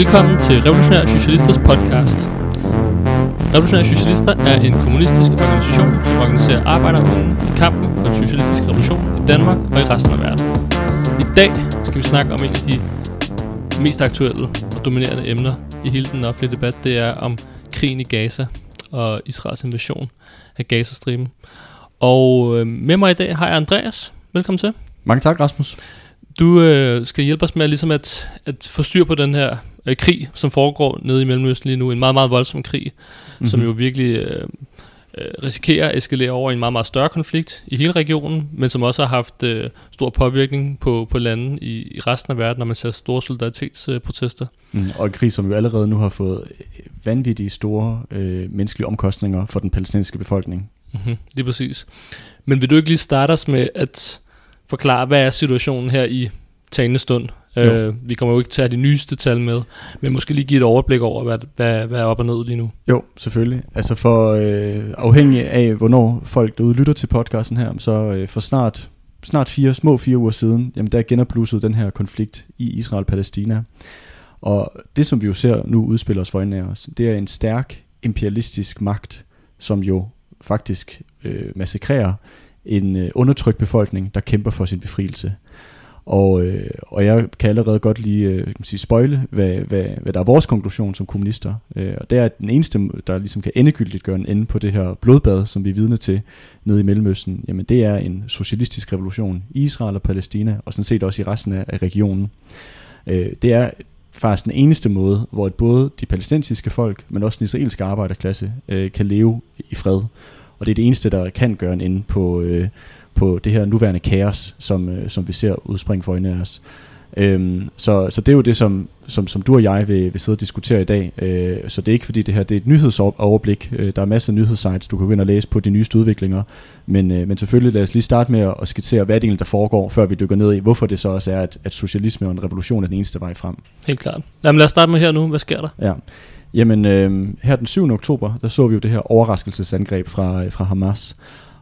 Velkommen til Revolutionære Socialisters podcast. Revolutionære Socialister er en kommunistisk organisation, som organiserer arbejderunge i kampen for en socialistisk revolution i Danmark og i resten af verden. I dag skal vi snakke om en af de mest aktuelle og dominerende emner i hele den offentlige debat. Det er om krigen i Gaza og Israels invasion af Gazastriben. Og øh, med mig i dag har jeg Andreas. Velkommen til. Mange tak, Rasmus. Du øh, skal hjælpe os med ligesom at, at få styr på den her øh, krig, som foregår nede i Mellemøsten lige nu. En meget, meget voldsom krig, mm-hmm. som jo virkelig øh, øh, risikerer at eskalere over i en meget, meget større konflikt i hele regionen, men som også har haft øh, stor påvirkning på, på lande i, i resten af verden, når man ser store solidaritetsprotester. Mm, og en krig, som jo allerede nu har fået vanvittige store øh, menneskelige omkostninger for den palæstinensiske befolkning. Mm-hmm, lige præcis. Men vil du ikke lige starte os med at forklare, hvad er situationen her i talende stund? Øh, vi kommer jo ikke til at have de nyeste tal med, men måske lige give et overblik over, hvad, hvad, hvad er op og ned lige nu. Jo, selvfølgelig. Altså for øh, afhængig af, hvornår folk derude lytter til podcasten her, så øh, for snart, snart fire, små fire uger siden, jamen der genopblusset den her konflikt i Israel-Palæstina. Og det, som vi jo ser nu udspiller os for af os, det er en stærk imperialistisk magt, som jo faktisk øh, massakrerer en øh, undertrykt befolkning, der kæmper for sin befrielse. Og, øh, og jeg kan allerede godt lige øh, kan sige, spoile, hvad, hvad, hvad der er vores konklusion som kommunister. Øh, og det er, at den eneste, der ligesom kan endegyldigt gøre en ende på det her blodbad, som vi er vidne til nede i Mellemøsten, jamen det er en socialistisk revolution i Israel og Palæstina, og sådan set også i resten af, af regionen. Øh, det er faktisk den eneste måde, hvor både de palæstinensiske folk, men også den israelske arbejderklasse, øh, kan leve i fred. Og det er det eneste, der kan gøre en ende på, øh, på det her nuværende kaos, som, øh, som vi ser udspringe for øjnene af os. Øhm, så, så det er jo det, som, som, som du og jeg vil, vil sidde og diskutere i dag. Øh, så det er ikke fordi det her det er et nyhedsoverblik. Øh, der er masser af nyhedssites, du kan gå ind og læse på de nyeste udviklinger. Men, øh, men selvfølgelig lad os lige starte med at, at skitsere, hvad det egentlig der foregår, før vi dykker ned i, hvorfor det så også er, at, at socialisme og en revolution er den eneste vej frem. Helt klart. Jamen lad os starte med her nu. Hvad sker der? Ja. Jamen, øh, her den 7. oktober, der så vi jo det her overraskelsesangreb fra, fra Hamas.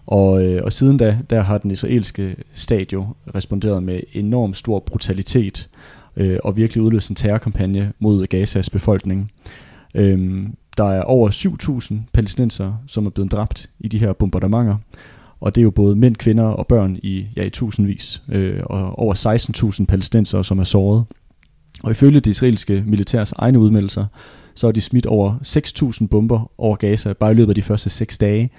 Og, øh, og siden da, der har den israelske stat jo responderet med enorm stor brutalitet øh, og virkelig udløst en terrorkampagne mod Gazas befolkning. Øh, der er over 7.000 palæstinenser, som er blevet dræbt i de her bombardementer. Og det er jo både mænd, kvinder og børn i, ja, i tusindvis. Øh, og over 16.000 palæstinenser, som er såret. Og ifølge det israelske militærs egne udmeldelser, så har de smidt over 6.000 bomber over Gaza bare i løbet af de første 6 dage.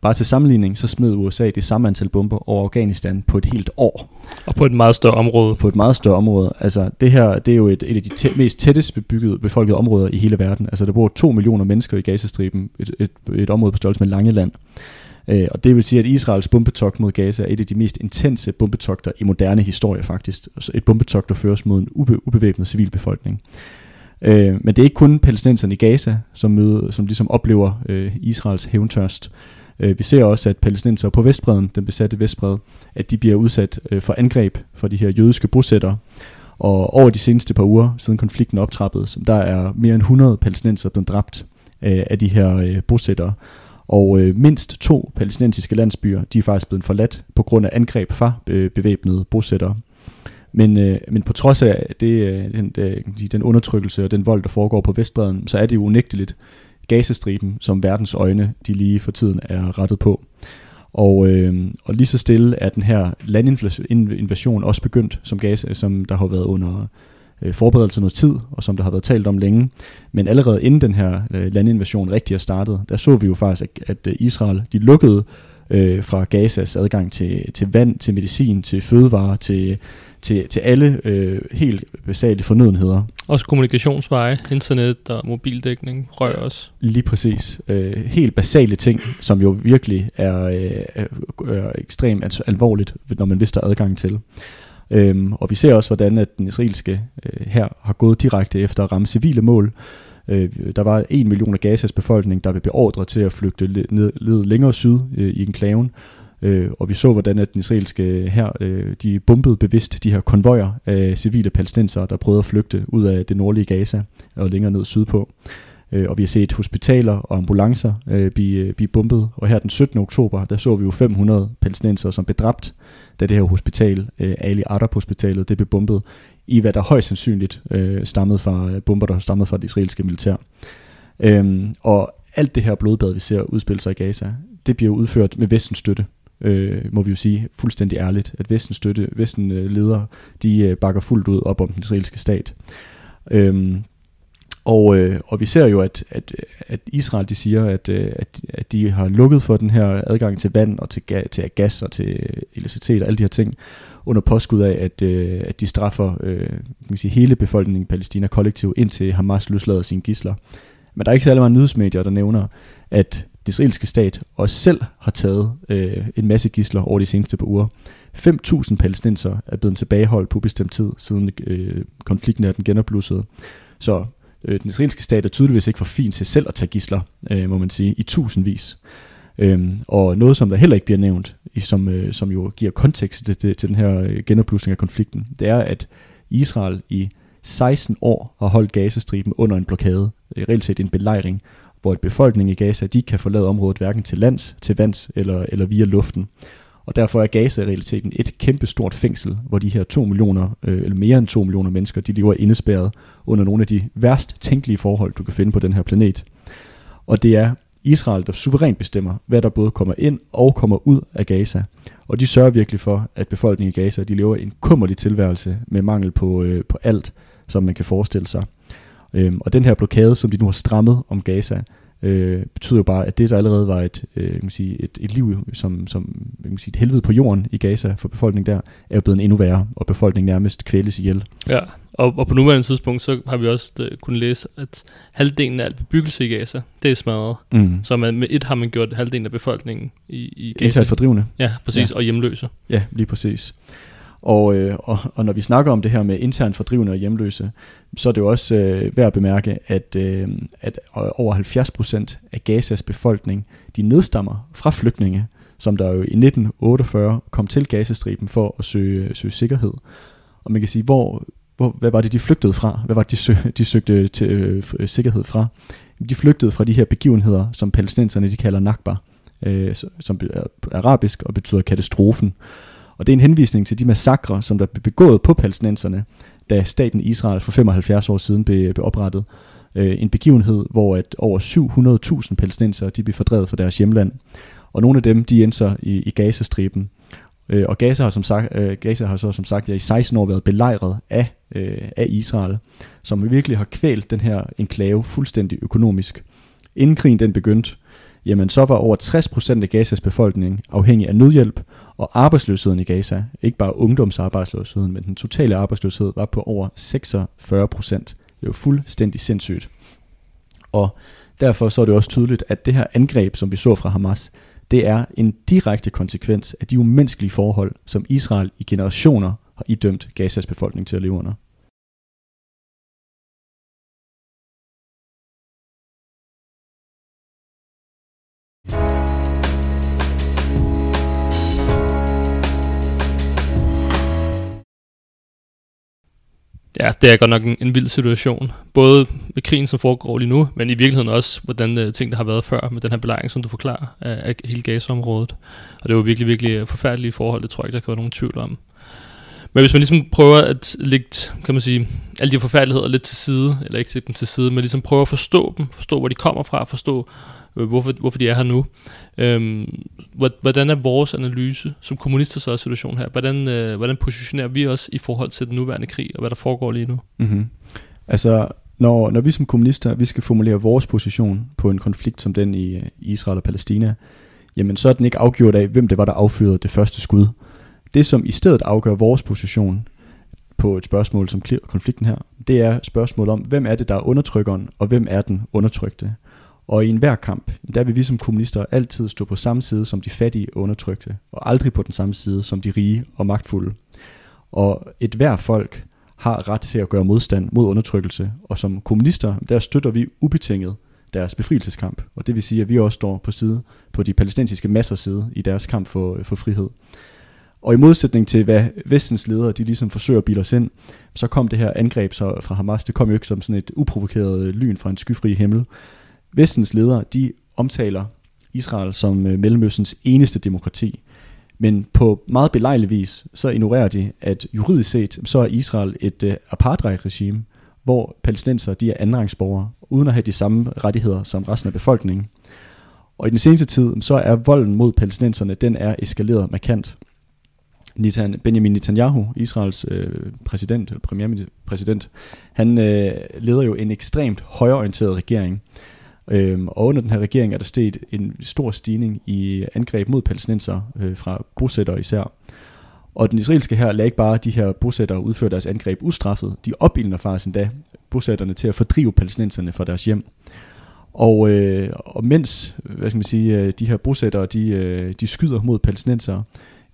Bare til sammenligning, så smed USA det samme antal bomber over Afghanistan på et helt år. Og på et meget større område. På et meget større område. Altså, det her, det er jo et, et af de tæ- mest tættest bebyggede, befolkede områder i hele verden. Altså, der bor to millioner mennesker i Gazastriben, et, et, et område på størrelse med Langeland. Øh, og det vil sige, at Israels bombetogt mod Gaza er et af de mest intense bombetogter i moderne historie faktisk. Altså et bombetogt, der føres mod en ube, ubevæbnet civilbefolkning. Øh, men det er ikke kun palæstinenserne i Gaza, som, møder, som ligesom oplever øh, Israels hævntørst. Øh, vi ser også, at palæstinenser på Vestbreden, den besatte Vestbred, at de bliver udsat øh, for angreb fra de her jødiske bosættere. Og over de seneste par uger, siden konflikten optrappede, der er mere end 100 palæstinenser blevet dræbt øh, af de her øh, bosættere. Og øh, mindst to palæstinensiske landsbyer, de er faktisk blevet forladt på grund af angreb fra øh, bevæbnede bosættere. Men, øh, men på trods af det, øh, den, øh, den undertrykkelse og den vold, der foregår på Vestbreden, så er det jo unægteligt Gazastriben, som verdens øjne, de lige for tiden er rettet på. Og, øh, og lige så stille er den her landinvasion også begyndt, som Gaza, som der har været under øh, forberedelse noget tid, og som der har været talt om længe. Men allerede inden den her øh, landinvasion rigtig er startet, der så vi jo faktisk, at, at Israel de lukkede øh, fra Gazas adgang til, til vand, til medicin, til fødevarer, til, til, til alle øh, helt basale fornødenheder. Også kommunikationsveje, internet og mobildækning rør også. Lige præcis. Øh, helt basale ting, som jo virkelig er, øh, er, ekstremt alvorligt, når man vidste adgang til. Øhm, og vi ser også, hvordan at den israelske øh, her har gået direkte efter at ramme civile mål. Øh, der var en million af Gazas befolkning, der blev beordret til at flygte ned, ned længere syd øh, i enklaven. Øh, og vi så, hvordan at den israelske her, øh, de bombede bevidst de her konvojer af civile palæstinensere, der prøvede at flygte ud af det nordlige Gaza og længere ned sydpå. øh, og vi har set hospitaler og ambulancer øh, blive, øh, blive bombet. Og her den 17. oktober, der så vi jo 500 palæstinensere, som blev dræbt, da det her hospital, øh, Ali Arab Hospitalet, det blev bombet i hvad der højst sandsynligt øh, stammede fra øh, bomber, der stammede fra det israelske militær. Øhm, og alt det her blodbad, vi ser udspille sig i Gaza, det bliver udført med vestens støtte øh, må vi jo sige fuldstændig ærligt, at vestens støtte, Vesten øh, ledere, de øh, bakker fuldt ud op om den israelske stat. Øhm, og, øh, og vi ser jo, at, at, at Israel de siger, at, øh, at, at de har lukket for den her adgang til vand og til, ga, til gas og til elektricitet og alle de her ting, under påskud af, at, øh, at de straffer øh, kan sige, hele befolkningen i Palæstina kollektivt, indtil Hamas løslader sine gisler. Men der er ikke særlig mange nyhedsmedier, der nævner, at den israelske stat også selv har taget øh, en masse gisler over de seneste par uger. 5.000 palæstinenser er blevet tilbageholdt på bestemt tid, siden øh, konflikten er den genopblussede. Så øh, den israelske stat er tydeligvis ikke for fin til selv at tage gisler, øh, må man sige, i tusindvis. Øhm, og noget, som der heller ikke bliver nævnt, som, øh, som jo giver kontekst til, til, til den her øh, genopblusning af konflikten, det er, at Israel i 16 år har holdt Gazastriben under en blokade, øh, reelt set en belejring, hvor et befolkning i Gaza, de kan forlade området hverken til lands, til vands eller, eller via luften. Og derfor er Gaza i realiteten et kæmpestort fængsel, hvor de her 2 millioner, øh, eller mere end 2 millioner mennesker, de lever indespærret under nogle af de værst tænkelige forhold, du kan finde på den her planet. Og det er Israel, der suverænt bestemmer, hvad der både kommer ind og kommer ud af Gaza. Og de sørger virkelig for, at befolkningen i Gaza, de lever en kummerlig tilværelse med mangel på, øh, på alt, som man kan forestille sig. Øhm, og den her blokade, som de nu har strammet om Gaza, øh, betyder jo bare, at det der allerede var et, øh, kan sige, et, et liv, som, som kan sige, et helvede på jorden i Gaza for befolkningen der, er jo blevet endnu værre, og befolkningen nærmest kvæles ihjel. Ja, og, og på nuværende tidspunkt, så har vi også uh, kunnet læse, at halvdelen af al bebyggelse i Gaza, det er smadret. Mm. Så man, med et har man gjort halvdelen af befolkningen i, i Gaza. Internt fordrivende. Ja, præcis, ja. og hjemløse. Ja, lige præcis. Og, øh, og, og når vi snakker om det her med internt fordrivende og hjemløse, så er det jo også øh, værd at bemærke, at, øh, at over 70% af Gazas befolkning, de nedstammer fra flygtninge, som der jo i 1948 kom til Gazastriben for at søge, øh, søge sikkerhed. Og man kan sige, hvor, hvor, hvad var det, de flygtede fra? Hvad var det, de, søg, de søgte til, øh, øh sikkerhed fra? De flygtede fra de her begivenheder, som palæstinenserne de kalder Nakba, øh, som er arabisk og betyder katastrofen. Og det er en henvisning til de massakre, som der blev begået på palæstinenserne, da staten Israel for 75 år siden blev, blev oprettet. Øh, en begivenhed, hvor at over 700.000 palæstinenser de blev fordrevet fra deres hjemland. Og nogle af dem, de endte så i, i Gazastriben. Øh, og Gaza har, som sagt, øh, Gaza har så som sagt ja, i 16 år været belejret af, øh, af Israel, som virkelig har kvælt den her enklave fuldstændig økonomisk. Inden krigen den begyndte, jamen så var over 60% af Gazas befolkning afhængig af nødhjælp, og arbejdsløsheden i Gaza, ikke bare ungdomsarbejdsløsheden, men den totale arbejdsløshed var på over 46%. Det er jo fuldstændig sindssygt. Og derfor så er det også tydeligt, at det her angreb, som vi så fra Hamas, det er en direkte konsekvens af de umenneskelige forhold, som Israel i generationer har idømt Gazas befolkning til at leve under. Ja, det er godt nok en, en vild situation. Både med krigen, som foregår lige nu, men i virkeligheden også, hvordan uh, ting, der har været før med den her belejring, som du forklarer, af, af hele gaseområdet. Og det var virkelig, virkelig øh, forfærdelige forhold, det tror jeg ikke, der kan være nogen tvivl om. Men hvis man ligesom prøver at lægge, kan man sige, alle de forfærdeligheder lidt til side, eller ikke dem til side, men ligesom prøver at forstå dem, forstå hvor de kommer fra, forstå Øh, hvorfor, hvorfor de er her nu. Øhm, hvordan er vores analyse som kommunister så af situationen her? Hvordan, øh, hvordan positionerer vi os i forhold til den nuværende krig, og hvad der foregår lige nu? Mm-hmm. Altså, når, når vi som kommunister, vi skal formulere vores position på en konflikt som den i, i Israel og Palæstina, jamen så er den ikke afgjort af, hvem det var, der affyrede det første skud. Det, som i stedet afgør vores position på et spørgsmål som konflikten her, det er spørgsmålet om, hvem er det, der er undertrykkeren, og hvem er den undertrykte. Og i enhver kamp, der vil vi som kommunister altid stå på samme side som de fattige og undertrykte, og aldrig på den samme side som de rige og magtfulde. Og et hver folk har ret til at gøre modstand mod undertrykkelse, og som kommunister, der støtter vi ubetinget deres befrielseskamp. Og det vil sige, at vi også står på side på de palæstinensiske massers side i deres kamp for, øh, for frihed. Og i modsætning til, hvad vestens ledere, de ligesom forsøger at bilde os ind, så kom det her angreb så fra Hamas, det kom jo ikke som sådan et uprovokeret lyn fra en skyfri himmel. Vestens ledere, de omtaler Israel som øh, Mellemøstens eneste demokrati. Men på meget belejlig vis, så ignorerer de, at juridisk set, så er Israel et øh, apartheid-regime, hvor palæstinenser de er andenrangsborgere, uden at have de samme rettigheder som resten af befolkningen. Og i den seneste tid, så er volden mod palæstinenserne, den er eskaleret markant. Benjamin Netanyahu, Israels øh, præsident, eller premierpræsident, han øh, leder jo en ekstremt højorienteret regering. Øhm, og under den her regering er der sket en stor stigning i angreb mod palæstinenser øh, fra bosættere især. Og den israelske her lader ikke bare de her bosættere udføre deres angreb ustraffet. De opildner faktisk endda bosætterne til at fordrive palæstinenserne fra deres hjem. Og, øh, og mens hvad skal man sige, øh, de her bosættere de, øh, de skyder mod palæstinensere,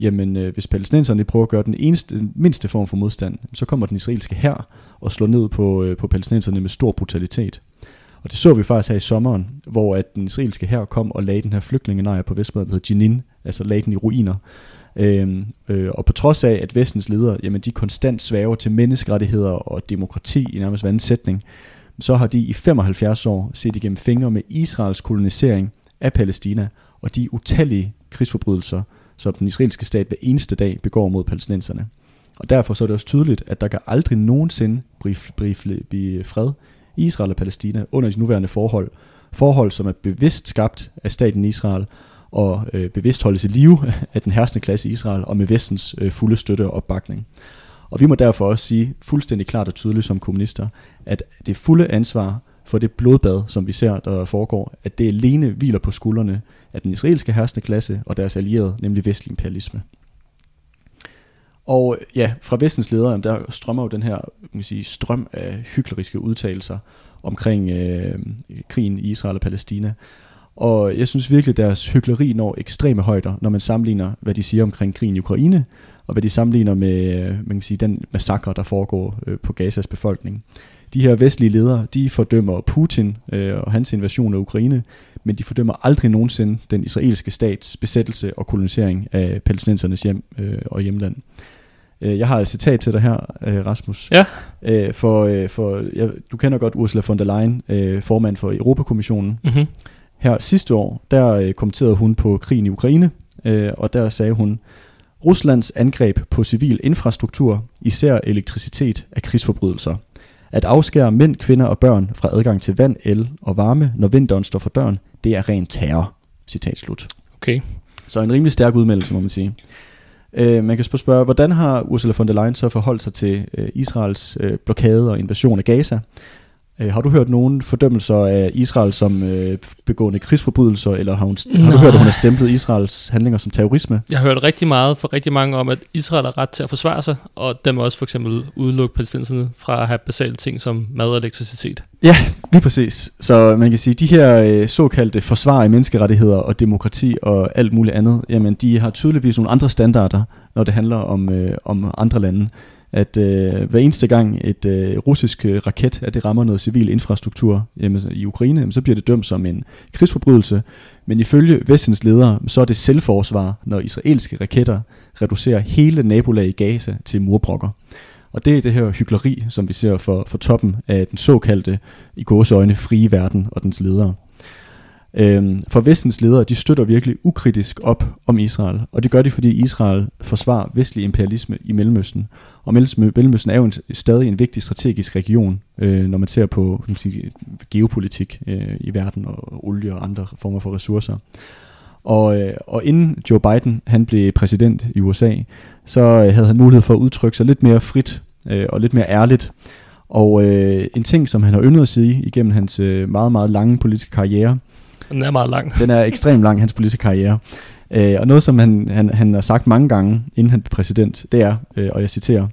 jamen øh, hvis palæstinenserne prøver at gøre den eneste, den mindste form for modstand, så kommer den israelske her og slår ned på, øh, på palæstinenserne med stor brutalitet. Og det så vi faktisk her i sommeren, hvor at den israelske her kom og lagde den her flygtningelejr på Vestbredden, der hedder Jenin, altså lagde den i ruiner. Øhm, øh, og på trods af, at vestens ledere, jamen de konstant svæver til menneskerettigheder og demokrati i nærmest hver sætning, så har de i 75 år set igennem fingre med Israels kolonisering af Palæstina og de utallige krigsforbrydelser, som den israelske stat hver eneste dag begår mod palæstinenserne. Og derfor så er det også tydeligt, at der kan aldrig nogensinde blive fred i Israel og Palæstina under de nuværende forhold. Forhold, som er bevidst skabt af staten Israel, og øh, bevidst holdes i live af den herskende klasse i Israel, og med vestens øh, fulde støtte og opbakning. Og vi må derfor også sige fuldstændig klart og tydeligt som kommunister, at det fulde ansvar for det blodbad, som vi ser, der foregår, at det alene hviler på skuldrene af den israelske herskende klasse og deres allierede, nemlig vestlig imperialisme. Og ja, fra vestens ledere, der strømmer jo den her man sige, strøm af hykleriske udtalelser omkring øh, krigen i Israel og Palæstina. Og jeg synes virkelig, at deres hykleri når ekstreme højder, når man sammenligner, hvad de siger omkring krigen i Ukraine, og hvad de sammenligner med øh, man kan sige, den massakre, der foregår øh, på Gazas befolkning. De her vestlige ledere, de fordømmer Putin øh, og hans invasion af Ukraine, men de fordømmer aldrig nogensinde den israelske stats besættelse og kolonisering af palæstinensernes hjem øh, og hjemland. Øh, jeg har et citat til dig her, øh, Rasmus. Ja. Øh, for, for ja, du kender godt Ursula von der Leyen, øh, formand for Europakommissionen. Mm-hmm. Her sidste år, der øh, kommenterede hun på krigen i Ukraine, øh, og der sagde hun, Ruslands angreb på civil infrastruktur, især elektricitet, er krigsforbrydelser. At afskære mænd, kvinder og børn fra adgang til vand, el og varme, når vinteren står for døren, det er ren terror. Citat slut. Okay. Så en rimelig stærk udmeldelse, må man sige. Øh, man kan spørge, hvordan har Ursula von der Leyen så forholdt sig til øh, Israels øh, blokade og invasion af Gaza? Øh, har du hørt nogen fordømmelser af Israel som øh, begående krigsforbrydelser, eller har, hun, har du hørt, at hun har stemplet Israels handlinger som terrorisme? Jeg har hørt rigtig meget fra rigtig mange om, at Israel har ret til at forsvare sig, og dem også for eksempel udelukke palæstinenserne fra at have basale ting som mad og elektricitet. Ja, lige præcis. Så man kan sige, at de her øh, såkaldte forsvar af menneskerettigheder og demokrati og alt muligt andet, jamen de har tydeligvis nogle andre standarder, når det handler om, øh, om andre lande at øh, hver eneste gang et øh, russisk øh, raket, at det rammer noget civil infrastruktur jamen, i Ukraine, jamen, så bliver det dømt som en krigsforbrydelse. Men ifølge vestens ledere, så er det selvforsvar, når israelske raketter reducerer hele nabolag i Gaza til murbrokker. Og det er det her hyggeleri, som vi ser for, for toppen af den såkaldte, i gåseøjne, frie verden og dens ledere. Øhm, for vestens ledere, de støtter virkelig ukritisk op om Israel, og det gør de, fordi Israel forsvarer vestlig imperialisme i Mellemøsten. Og Mellemøsten er jo en, stadig en vigtig strategisk region, øh, når man ser på man sige, geopolitik øh, i verden, og olie og andre former for ressourcer. Og, øh, og inden Joe Biden han blev præsident i USA, så øh, havde han mulighed for at udtrykke sig lidt mere frit øh, og lidt mere ærligt. Og øh, en ting, som han har yndet at sige igennem hans øh, meget, meget lange politiske karriere, den er meget lang. Den er ekstremt lang, hans politiske karriere. Øh, og noget, som han, han, han har sagt mange gange, inden han blev præsident, det er, øh, og jeg citerer,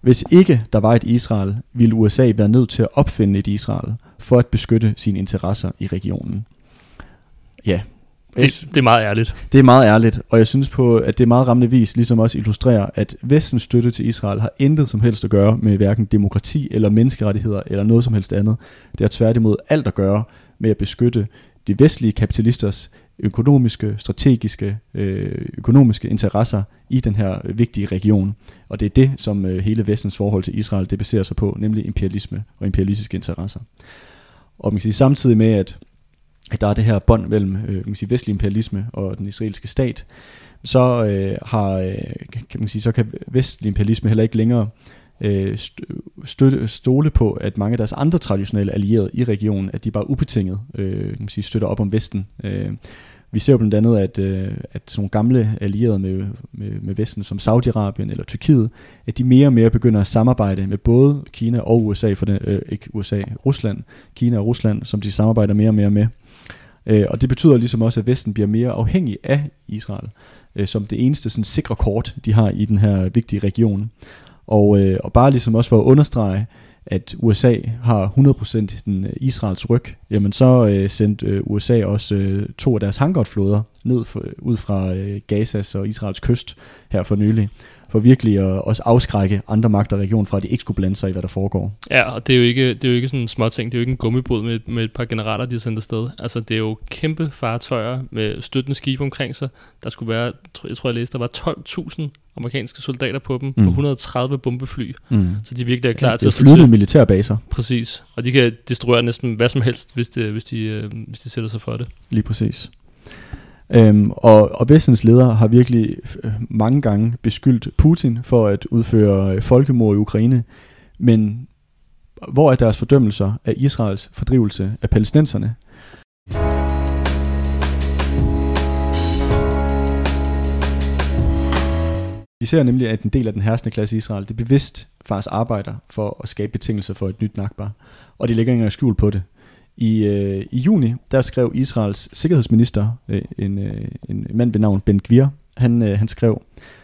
hvis ikke der var et Israel, ville USA være nødt til at opfinde et Israel for at beskytte sine interesser i regionen. Ja. Det, det er meget ærligt. Det er meget ærligt, og jeg synes på, at det er meget rammende vis ligesom også illustrerer, at vestens støtte til Israel har intet som helst at gøre med hverken demokrati eller menneskerettigheder eller noget som helst andet. Det har tværtimod alt at gøre med at beskytte de vestlige kapitalisters økonomiske, strategiske, øh, økonomiske interesser i den her vigtige region. Og det er det, som øh, hele vestens forhold til Israel det baserer sig på, nemlig imperialisme og imperialistiske interesser. Og man kan sige, samtidig med, at, at der er det her bånd mellem øh, man kan sige, vestlig imperialisme og den israelske stat, så øh, har øh, kan man sige, så kan vestlig imperialisme heller ikke længere øh, støtte, stole på, at mange af deres andre traditionelle allierede i regionen, at de bare ubetinget øh, kan man sige, støtter op om Vesten. Øh, vi ser jo blandt andet, at, øh, at sådan nogle gamle allierede med, med, med Vesten, som Saudi-Arabien eller Tyrkiet, at de mere og mere begynder at samarbejde med både Kina og USA, for den, øh, ikke USA, Rusland, Kina og Rusland, som de samarbejder mere og mere med. Øh, og det betyder ligesom også, at Vesten bliver mere afhængig af Israel, øh, som det eneste sådan, sikre kort, de har i den her vigtige region. Og, øh, og bare ligesom også for at understrege, at USA har 100% den øh, Israels ryg, jamen så øh, sendte øh, USA også øh, to af deres hangarflåder ned for, øh, ud fra øh, Gazas og Israels kyst her for nylig for virkelig at også afskrække andre magter i regionen fra, at de ikke skulle blande sig i, hvad der foregår. Ja, og det er jo ikke, det er jo ikke sådan en små ting. Det er jo ikke en gummibåd med, med et par generaler, de har sendt afsted. Altså, det er jo kæmpe fartøjer med støttende skibe omkring sig. Der skulle være, jeg tror jeg læste, der var 12.000 amerikanske soldater på dem, mm. og 130 bombefly. Mm. Så de virkelig er klar ja, til at slå til. militærbaser. Præcis. Og de kan destruere næsten hvad som helst, hvis, det, hvis, de, øh, hvis de sætter sig for det. Lige præcis. Øhm, og, og Vestens ledere har virkelig øh, mange gange beskyldt Putin for at udføre øh, folkemord i Ukraine, men hvor er deres fordømmelser af Israels fordrivelse af palæstinenserne? Vi ser nemlig, at en del af den herskende klasse i Israel, det bevidst faktisk arbejder for at skabe betingelser for et nyt Nakba, og de lægger ikke engang skjul på det. I, øh, I juni, der skrev Israels sikkerhedsminister, øh, en, øh, en mand ved navn Ben Gvir, han, øh, han skrev,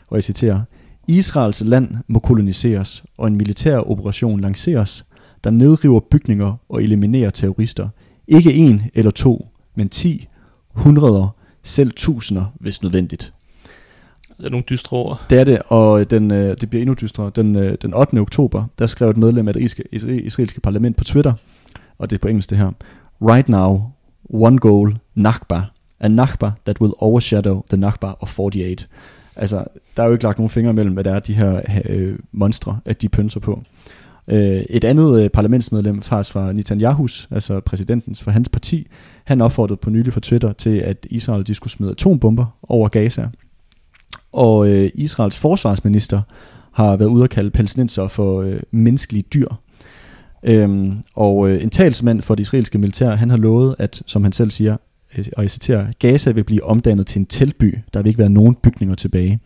og jeg citerer, Israels land må koloniseres, og en militær operation lanceres, der nedriver bygninger og eliminerer terrorister. Ikke en eller to, men ti, hundreder, selv tusinder, hvis nødvendigt. Det er nogle dystre år. Det er det, og øh, den, øh, det bliver endnu dystrere. Den, øh, den 8. oktober, der skrev et medlem af det israelske parlament på Twitter, og det er på engelsk det her. Right now, one goal, Nakba. A Nakba that will overshadow the Nakba of 48. Altså, der er jo ikke lagt nogen fingre mellem, hvad det er, de her øh, monstre, at de pynser på. Øh, et andet øh, parlamentsmedlem, faktisk fra Netanyahus, altså præsidentens for hans parti, han opfordrede på nylig for Twitter til, at Israel de skulle smide atombomber over Gaza. Og øh, Israels forsvarsminister har været ude at kalde palæstinenser for øh, menneskelige dyr. Øhm, og øh, en talsmand for det israelske militær, han har lovet, at, som han selv siger, øh, og jeg citerer, Gaza vil blive omdannet til en teltby. Der vil ikke være nogen bygninger tilbage.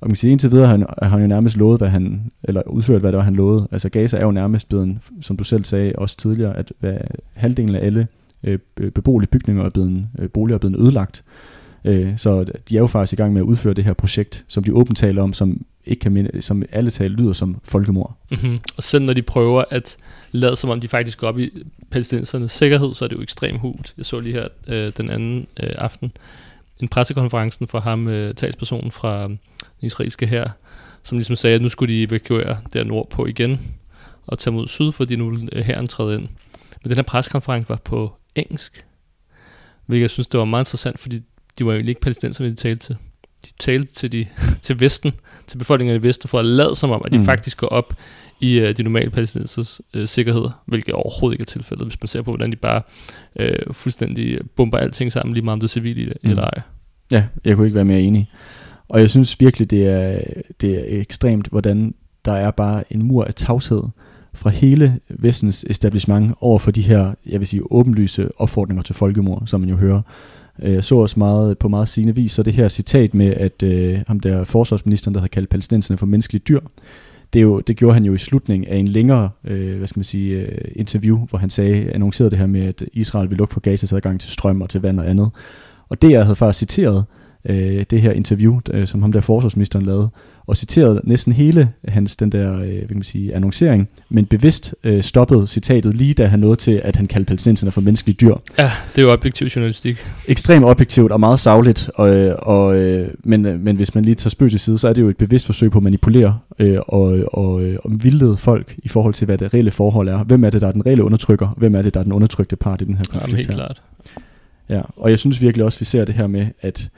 Og man kan sige, indtil videre har han, har han jo nærmest lovet, hvad han, eller udført, hvad det var, han lovede. Altså Gaza er jo nærmest blevet, som du selv sagde også tidligere, at hvad, halvdelen af alle øh, beboelige bygninger er blevet, øh, boliger er blevet ødelagt. Øh, Øh, så de er jo faktisk i gang med at udføre det her projekt, som de åbent taler om, som ikke kan minde, som alle taler lyder som folkemord. Mm-hmm. Og selv når de prøver at lade som om de faktisk går op i palæstinensernes sikkerhed, så er det jo ekstremt hult. Jeg så lige her øh, den anden øh, aften en pressekonferencen fra ham, øh, talspersonen fra den israelske her, som ligesom sagde, at nu skulle de evakuere der nordpå igen og tage mod syd, fordi nu vil øh, herren træde ind. Men den her pressekonference var på engelsk, hvilket jeg synes, det var meget interessant, fordi de var jo ikke palæstinenserne, de talte til. De talte til, de, til Vesten, til befolkningen i Vesten, for at lade som om, at de mm. faktisk går op i uh, de normale palæstinensers uh, sikkerhed, hvilket overhovedet ikke er tilfældet, hvis man ser på, hvordan de bare uh, fuldstændig bomber alting sammen, lige meget om det er civile mm. eller ej. Ja, jeg kunne ikke være mere enig. Og jeg synes virkelig, det er, det er ekstremt, hvordan der er bare en mur af tavshed fra hele vestens establishment over for de her, jeg vil sige, åbenlyse opfordringer til folkemord, som man jo hører. Øh, jeg så også meget på meget sigende vis, så det her citat med, at øh, ham der forsvarsministeren, der havde kaldt palæstinenserne for menneskelige dyr, det, er jo, det gjorde han jo i slutningen af en længere øh, hvad skal man sige, øh, interview, hvor han sagde, annoncerede det her med, at Israel vil lukke for Gazas adgang til strøm og til vand og andet. Og det, jeg havde faktisk citeret, øh, det her interview, øh, som ham der forsvarsministeren lavede, og citerede næsten hele hans den der øh, hvad kan man sige, annoncering, men bevidst øh, stoppede citatet lige da han nåede til, at han kaldte palæstinenserne for menneskelige dyr. Ja, det er jo objektiv journalistik. Ekstremt objektivt og meget savligt, og, og, øh, men, men hvis man lige tager spøg til side, så er det jo et bevidst forsøg på at manipulere øh, og, og, og vildlede folk i forhold til, hvad det reelle forhold er. Hvem er det, der er den reelle undertrykker? Hvem er det, der er den undertrykte part i den her konflikt? Ja, helt klart. Ja, og jeg synes virkelig også, at vi ser det her med, at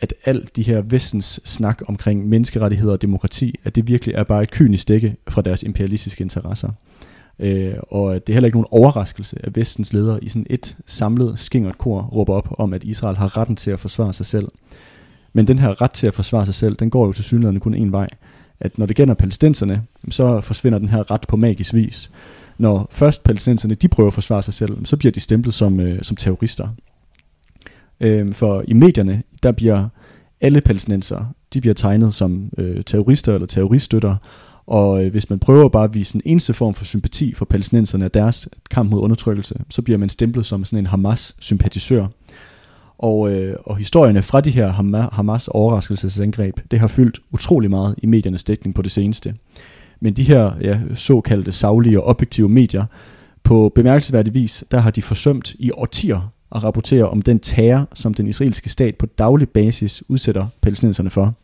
at alt de her vestens snak omkring menneskerettigheder og demokrati, at det virkelig er bare et kynisk dække fra deres imperialistiske interesser. Øh, og det er heller ikke nogen overraskelse, at vestens ledere i sådan et samlet skingert kor råber op om, at Israel har retten til at forsvare sig selv. Men den her ret til at forsvare sig selv, den går jo til synligheden kun en vej. At når det gælder palæstinenserne, så forsvinder den her ret på magisk vis. Når først palæstinenserne de prøver at forsvare sig selv, så bliver de stemplet som, øh, som terrorister. Øh, for i medierne, der bliver alle palæstinenser, de bliver tegnet som øh, terrorister eller terroriststøtter, og øh, hvis man prøver bare at vise en eneste form for sympati for palæstinenserne og deres kamp mod undertrykkelse, så bliver man stemplet som sådan en Hamas-sympatisør. Og, øh, og historierne fra de her Hamas overraskelsesangreb, det har fyldt utrolig meget i mediernes dækning på det seneste. Men de her ja, såkaldte savlige og objektive medier, på bemærkelsesværdig vis, der har de forsømt i årtier og rapporterer om den terror, som den israelske stat på daglig basis udsætter palæstinenserne for.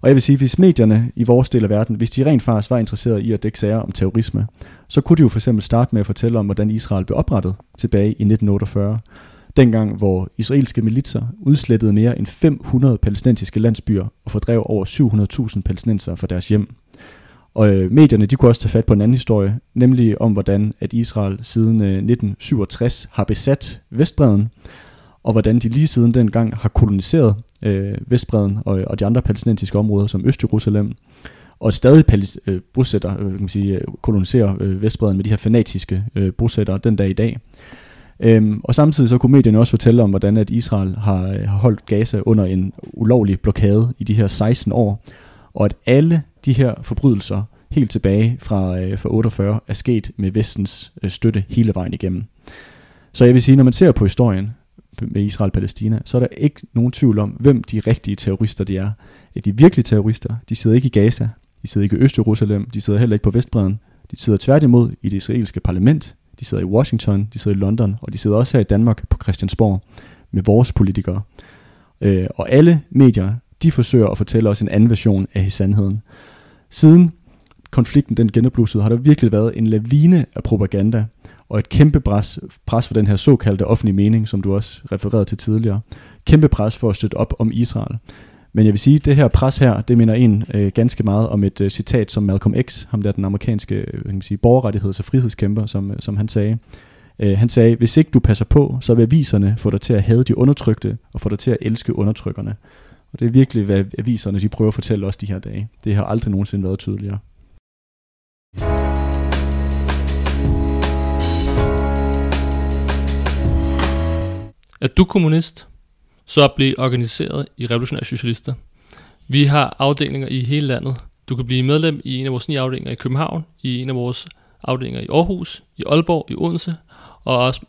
Og jeg vil sige, hvis medierne i vores del af verden, hvis de rent faktisk var interesserede i at dække sager om terrorisme, så kunne de jo for eksempel starte med at fortælle om, hvordan Israel blev oprettet tilbage i 1948. Dengang, hvor israelske militser udslettede mere end 500 palæstinensiske landsbyer og fordrev over 700.000 palæstinenser fra deres hjem. Og øh, medierne de kunne også tage fat på en anden historie, nemlig om hvordan at Israel siden øh, 1967 har besat Vestbreden, og hvordan de lige siden dengang har koloniseret øh, Vestbreden og, og de andre palæstinensiske områder som Øst-Jerusalem, og stadig palis, øh, bosætter, øh, kan man sige, øh, koloniserer øh, Vestbreden med de her fanatiske øh, bosættere den dag i dag. Øhm, og samtidig så kunne medierne også fortælle om, hvordan at Israel har, øh, har holdt Gaza under en ulovlig blokade i de her 16 år, og at alle de her forbrydelser helt tilbage fra, øh, fra 48 er sket med vestens øh, støtte hele vejen igennem. Så jeg vil sige, når man ser på historien med Israel og Palæstina, så er der ikke nogen tvivl om, hvem de rigtige terrorister de er. Er de virkelige terrorister, de sidder ikke i Gaza, de sidder ikke i Øst-Jerusalem, de sidder heller ikke på Vestbreden. De sidder tværtimod i det israelske parlament, de sidder i Washington, de sidder i London, og de sidder også her i Danmark på Christiansborg med vores politikere. Øh, og alle medier, de forsøger at fortælle os en anden version af sandheden. Siden konflikten den genopblussede, har der virkelig været en lavine af propaganda, og et kæmpe pres, pres for den her såkaldte offentlige mening, som du også refererede til tidligere. Kæmpe pres for at støtte op om Israel. Men jeg vil sige, at det her pres her, det minder en øh, ganske meget om et øh, citat som Malcolm X, ham der den amerikanske øh, kan man sige, borgerrettigheds- og frihedskæmper, som, øh, som han sagde. Øh, han sagde, hvis ikke du passer på, så vil aviserne få dig til at hade de undertrykte, og få dig til at elske undertrykkerne. Og det er virkelig, hvad aviserne de prøver at fortælle os de her dage. Det har aldrig nogensinde været tydeligere. Er du kommunist, så bliv organiseret i Revolutionære Socialister. Vi har afdelinger i hele landet. Du kan blive medlem i en af vores ni afdelinger i København, i en af vores afdelinger i Aarhus, i Aalborg, i Odense, og også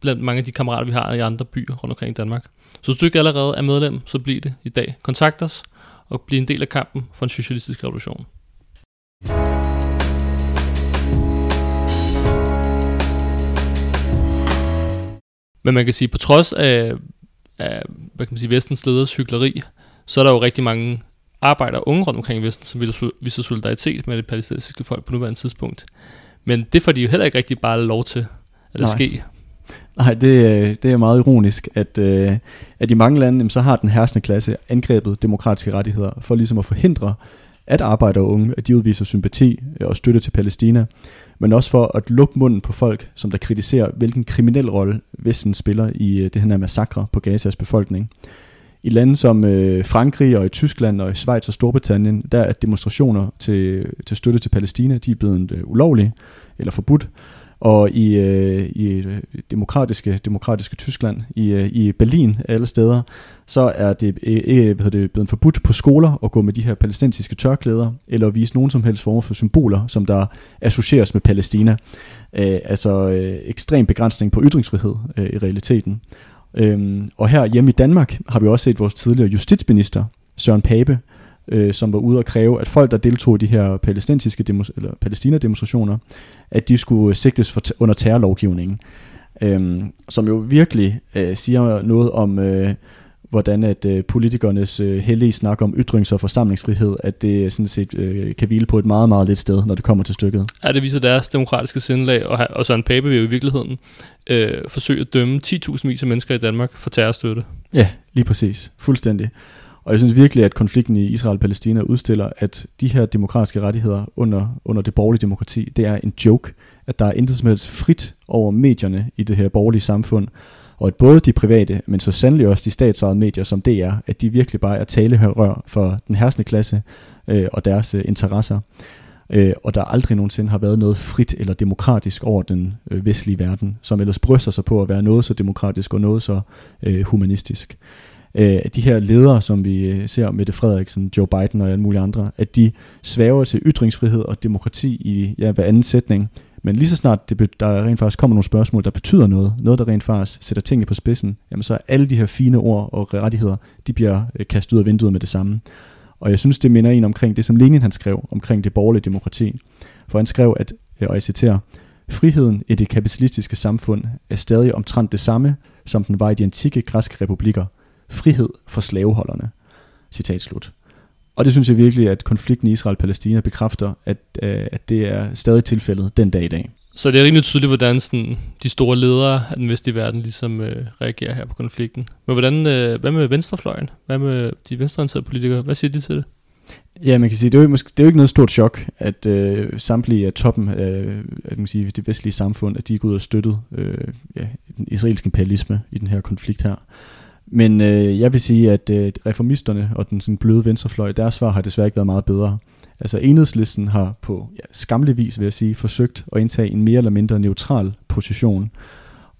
blandt mange af de kammerater, vi har i andre byer rundt omkring i Danmark. Så hvis du ikke allerede er medlem, så bliv det i dag. Kontakt os og bliv en del af kampen for en socialistisk revolution. Men man kan sige, på trods af, af hvad kan man sige, vestens leders hyggeleri, så er der jo rigtig mange arbejdere og unge rundt omkring i Vesten, som viser solidaritet med det palæstinensiske folk på nuværende tidspunkt. Men det får de jo heller ikke rigtig bare lov til at ske. Nej, det, øh, det er meget ironisk, at, øh, at i mange lande, så har den herskende klasse angrebet demokratiske rettigheder for ligesom at forhindre, at arbejdere og unge, at de udviser sympati øh, og støtte til Palæstina, men også for at lukke munden på folk, som der kritiserer, hvilken kriminel rolle Vesten spiller i det her massakre på Gazas befolkning. I lande som øh, Frankrig og i Tyskland og i Schweiz og Storbritannien, der er demonstrationer til, til støtte til Palæstina, de er blevet øh, ulovlige eller forbudt. Og i, øh, i øh, demokratiske, demokratiske Tyskland, i, øh, i Berlin alle steder, så er det, øh, øh, hvad det blevet forbudt på skoler at gå med de her palæstinensiske tørklæder, eller at vise nogen som helst form for symboler, som der associeres med Palæstina. Øh, altså øh, ekstrem begrænsning på ytringsfrihed øh, i realiteten. Øhm, og her hjemme i Danmark har vi også set vores tidligere justitsminister, Søren Pape, øh, som var ude og kræve, at folk, der deltog i de her palæstinensiske demos- eller Palæstina-demonstrationer, at de skulle sigtes for t- under terrorlovgivningen. Øhm, som jo virkelig øh, siger noget om, øh, hvordan at øh, politikernes øh, hellige snak om ytrings- og forsamlingsfrihed, at det sådan set øh, kan hvile på et meget, meget lidt sted, når det kommer til stykket. Ja, det viser deres demokratiske sindelag, og, og Søren Pape vil jo i virkeligheden øh, forsøge at dømme 10.000 vis af mennesker i Danmark for terrorstøtte. Ja, lige præcis. Fuldstændig. Og jeg synes virkelig, at konflikten i Israel-Palæstina udstiller, at de her demokratiske rettigheder under, under det borgerlige demokrati, det er en joke. At der er intet som helst frit over medierne i det her borgerlige samfund. Og at både de private, men så sandelig også de statsejede medier som DR, at de virkelig bare er talehørrør for den herskende klasse øh, og deres øh, interesser. Øh, og der aldrig nogensinde har været noget frit eller demokratisk over den øh, vestlige verden, som ellers bryster sig på at være noget så demokratisk og noget så øh, humanistisk øh, de her ledere, som vi øh, ser, Mette Frederiksen, Joe Biden og alle mulige andre, at de svæver til ytringsfrihed og demokrati i ja, hver anden sætning. Men lige så snart det, der rent faktisk kommer nogle spørgsmål, der betyder noget, noget der rent faktisk sætter tingene på spidsen, jamen så er alle de her fine ord og rettigheder, de bliver øh, kastet ud af vinduet med det samme. Og jeg synes, det minder en omkring det, som Lenin han skrev omkring det borgerlige demokrati. For han skrev, at, øh, og jeg citerer, Friheden i det kapitalistiske samfund er stadig omtrent det samme, som den var i de antikke græske republikker – frihed for slaveholderne. Citat slut. Og det synes jeg virkelig, at konflikten i Israel-Palæstina bekræfter, at, øh, at det er stadig tilfældet den dag i dag. Så det er rimelig tydeligt, hvordan sådan, de store ledere af den vestlige verden ligesom øh, reagerer her på konflikten. Men hvordan, øh, hvad med venstrefløjen? Hvad med de venstreorienterede politikere? Hvad siger de til det? Ja, man kan sige, det er jo, måske, det er jo ikke noget stort chok, at øh, samtlige af toppen af at man sige, det vestlige samfund, at de er gået og støttet øh, ja, den israelske imperialisme i den her konflikt her. Men øh, jeg vil sige, at øh, reformisterne og den sådan bløde venstrefløj, deres svar har desværre ikke været meget bedre. Altså enhedslisten har på ja, skamlig vis, vil jeg sige, forsøgt at indtage en mere eller mindre neutral position.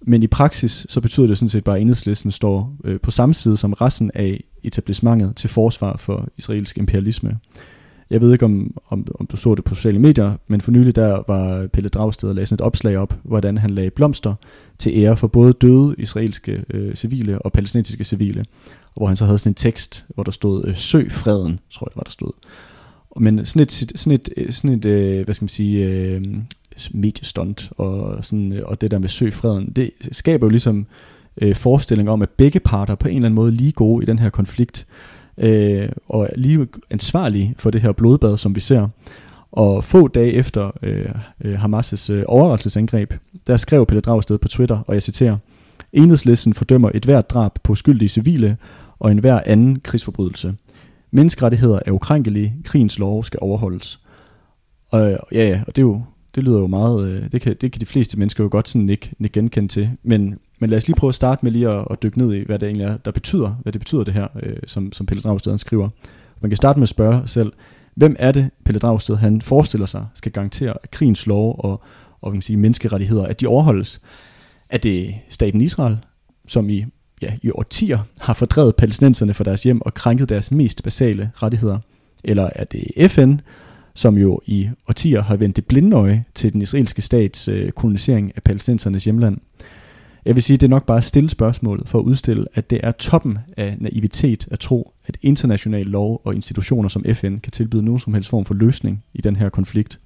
Men i praksis, så betyder det sådan set bare, at enhedslisten står øh, på samme side som resten af etablissementet til forsvar for israelsk imperialisme. Jeg ved ikke, om, om, om du så det på sociale medier, men for nylig der var Pelle Dragsted og lagde sådan et opslag op, hvordan han lagde blomster til ære for både døde israelske øh, civile og palæstinensiske civile. Og hvor han så havde sådan en tekst, hvor der stod, øh, søg freden, tror jeg det var, der stod. Men sådan et, sådan et, øh, sådan et øh, hvad skal man sige, øh, mediestunt og, sådan, øh, og det der med søg freden, det skaber jo ligesom øh, forestilling om, at begge parter på en eller anden måde er lige gode i den her konflikt øh, og er lige ansvarlig for det her blodbad, som vi ser. Og få dage efter øh, øh, Hamas' øh, overraskelsesangreb, der skrev Pelle Dragsted på Twitter, og jeg citerer, Enhedslisten fordømmer et hvert drab på skyldige civile og en hver anden krigsforbrydelse. Menneskerettigheder er ukrænkelige, krigens lov skal overholdes. Og øh, ja, ja, og det, er jo, det lyder jo meget, øh, det, kan, det kan de fleste mennesker jo godt sådan ikke, ikke genkende til, men men lad os lige prøve at starte med lige at, at dykke ned i, hvad det egentlig er, der betyder, hvad det betyder det her, øh, som, som Pelle Dragsted skriver. Man kan starte med at spørge selv, hvem er det, Pelle Dragsted han forestiller sig, skal garantere, at krigens lov og, og kan sige, menneskerettigheder, at de overholdes? Er det staten Israel, som i, ja, i årtier har fordrevet palæstinenserne fra deres hjem og krænket deres mest basale rettigheder? Eller er det FN, som jo i årtier har vendt det blinde øje til den israelske stats øh, kolonisering af palæstinensernes hjemland? Jeg vil sige, at det er nok bare at stille spørgsmålet for at udstille, at det er toppen af naivitet at tro, at international lov og institutioner som FN kan tilbyde nogen som helst form for løsning i den her konflikt.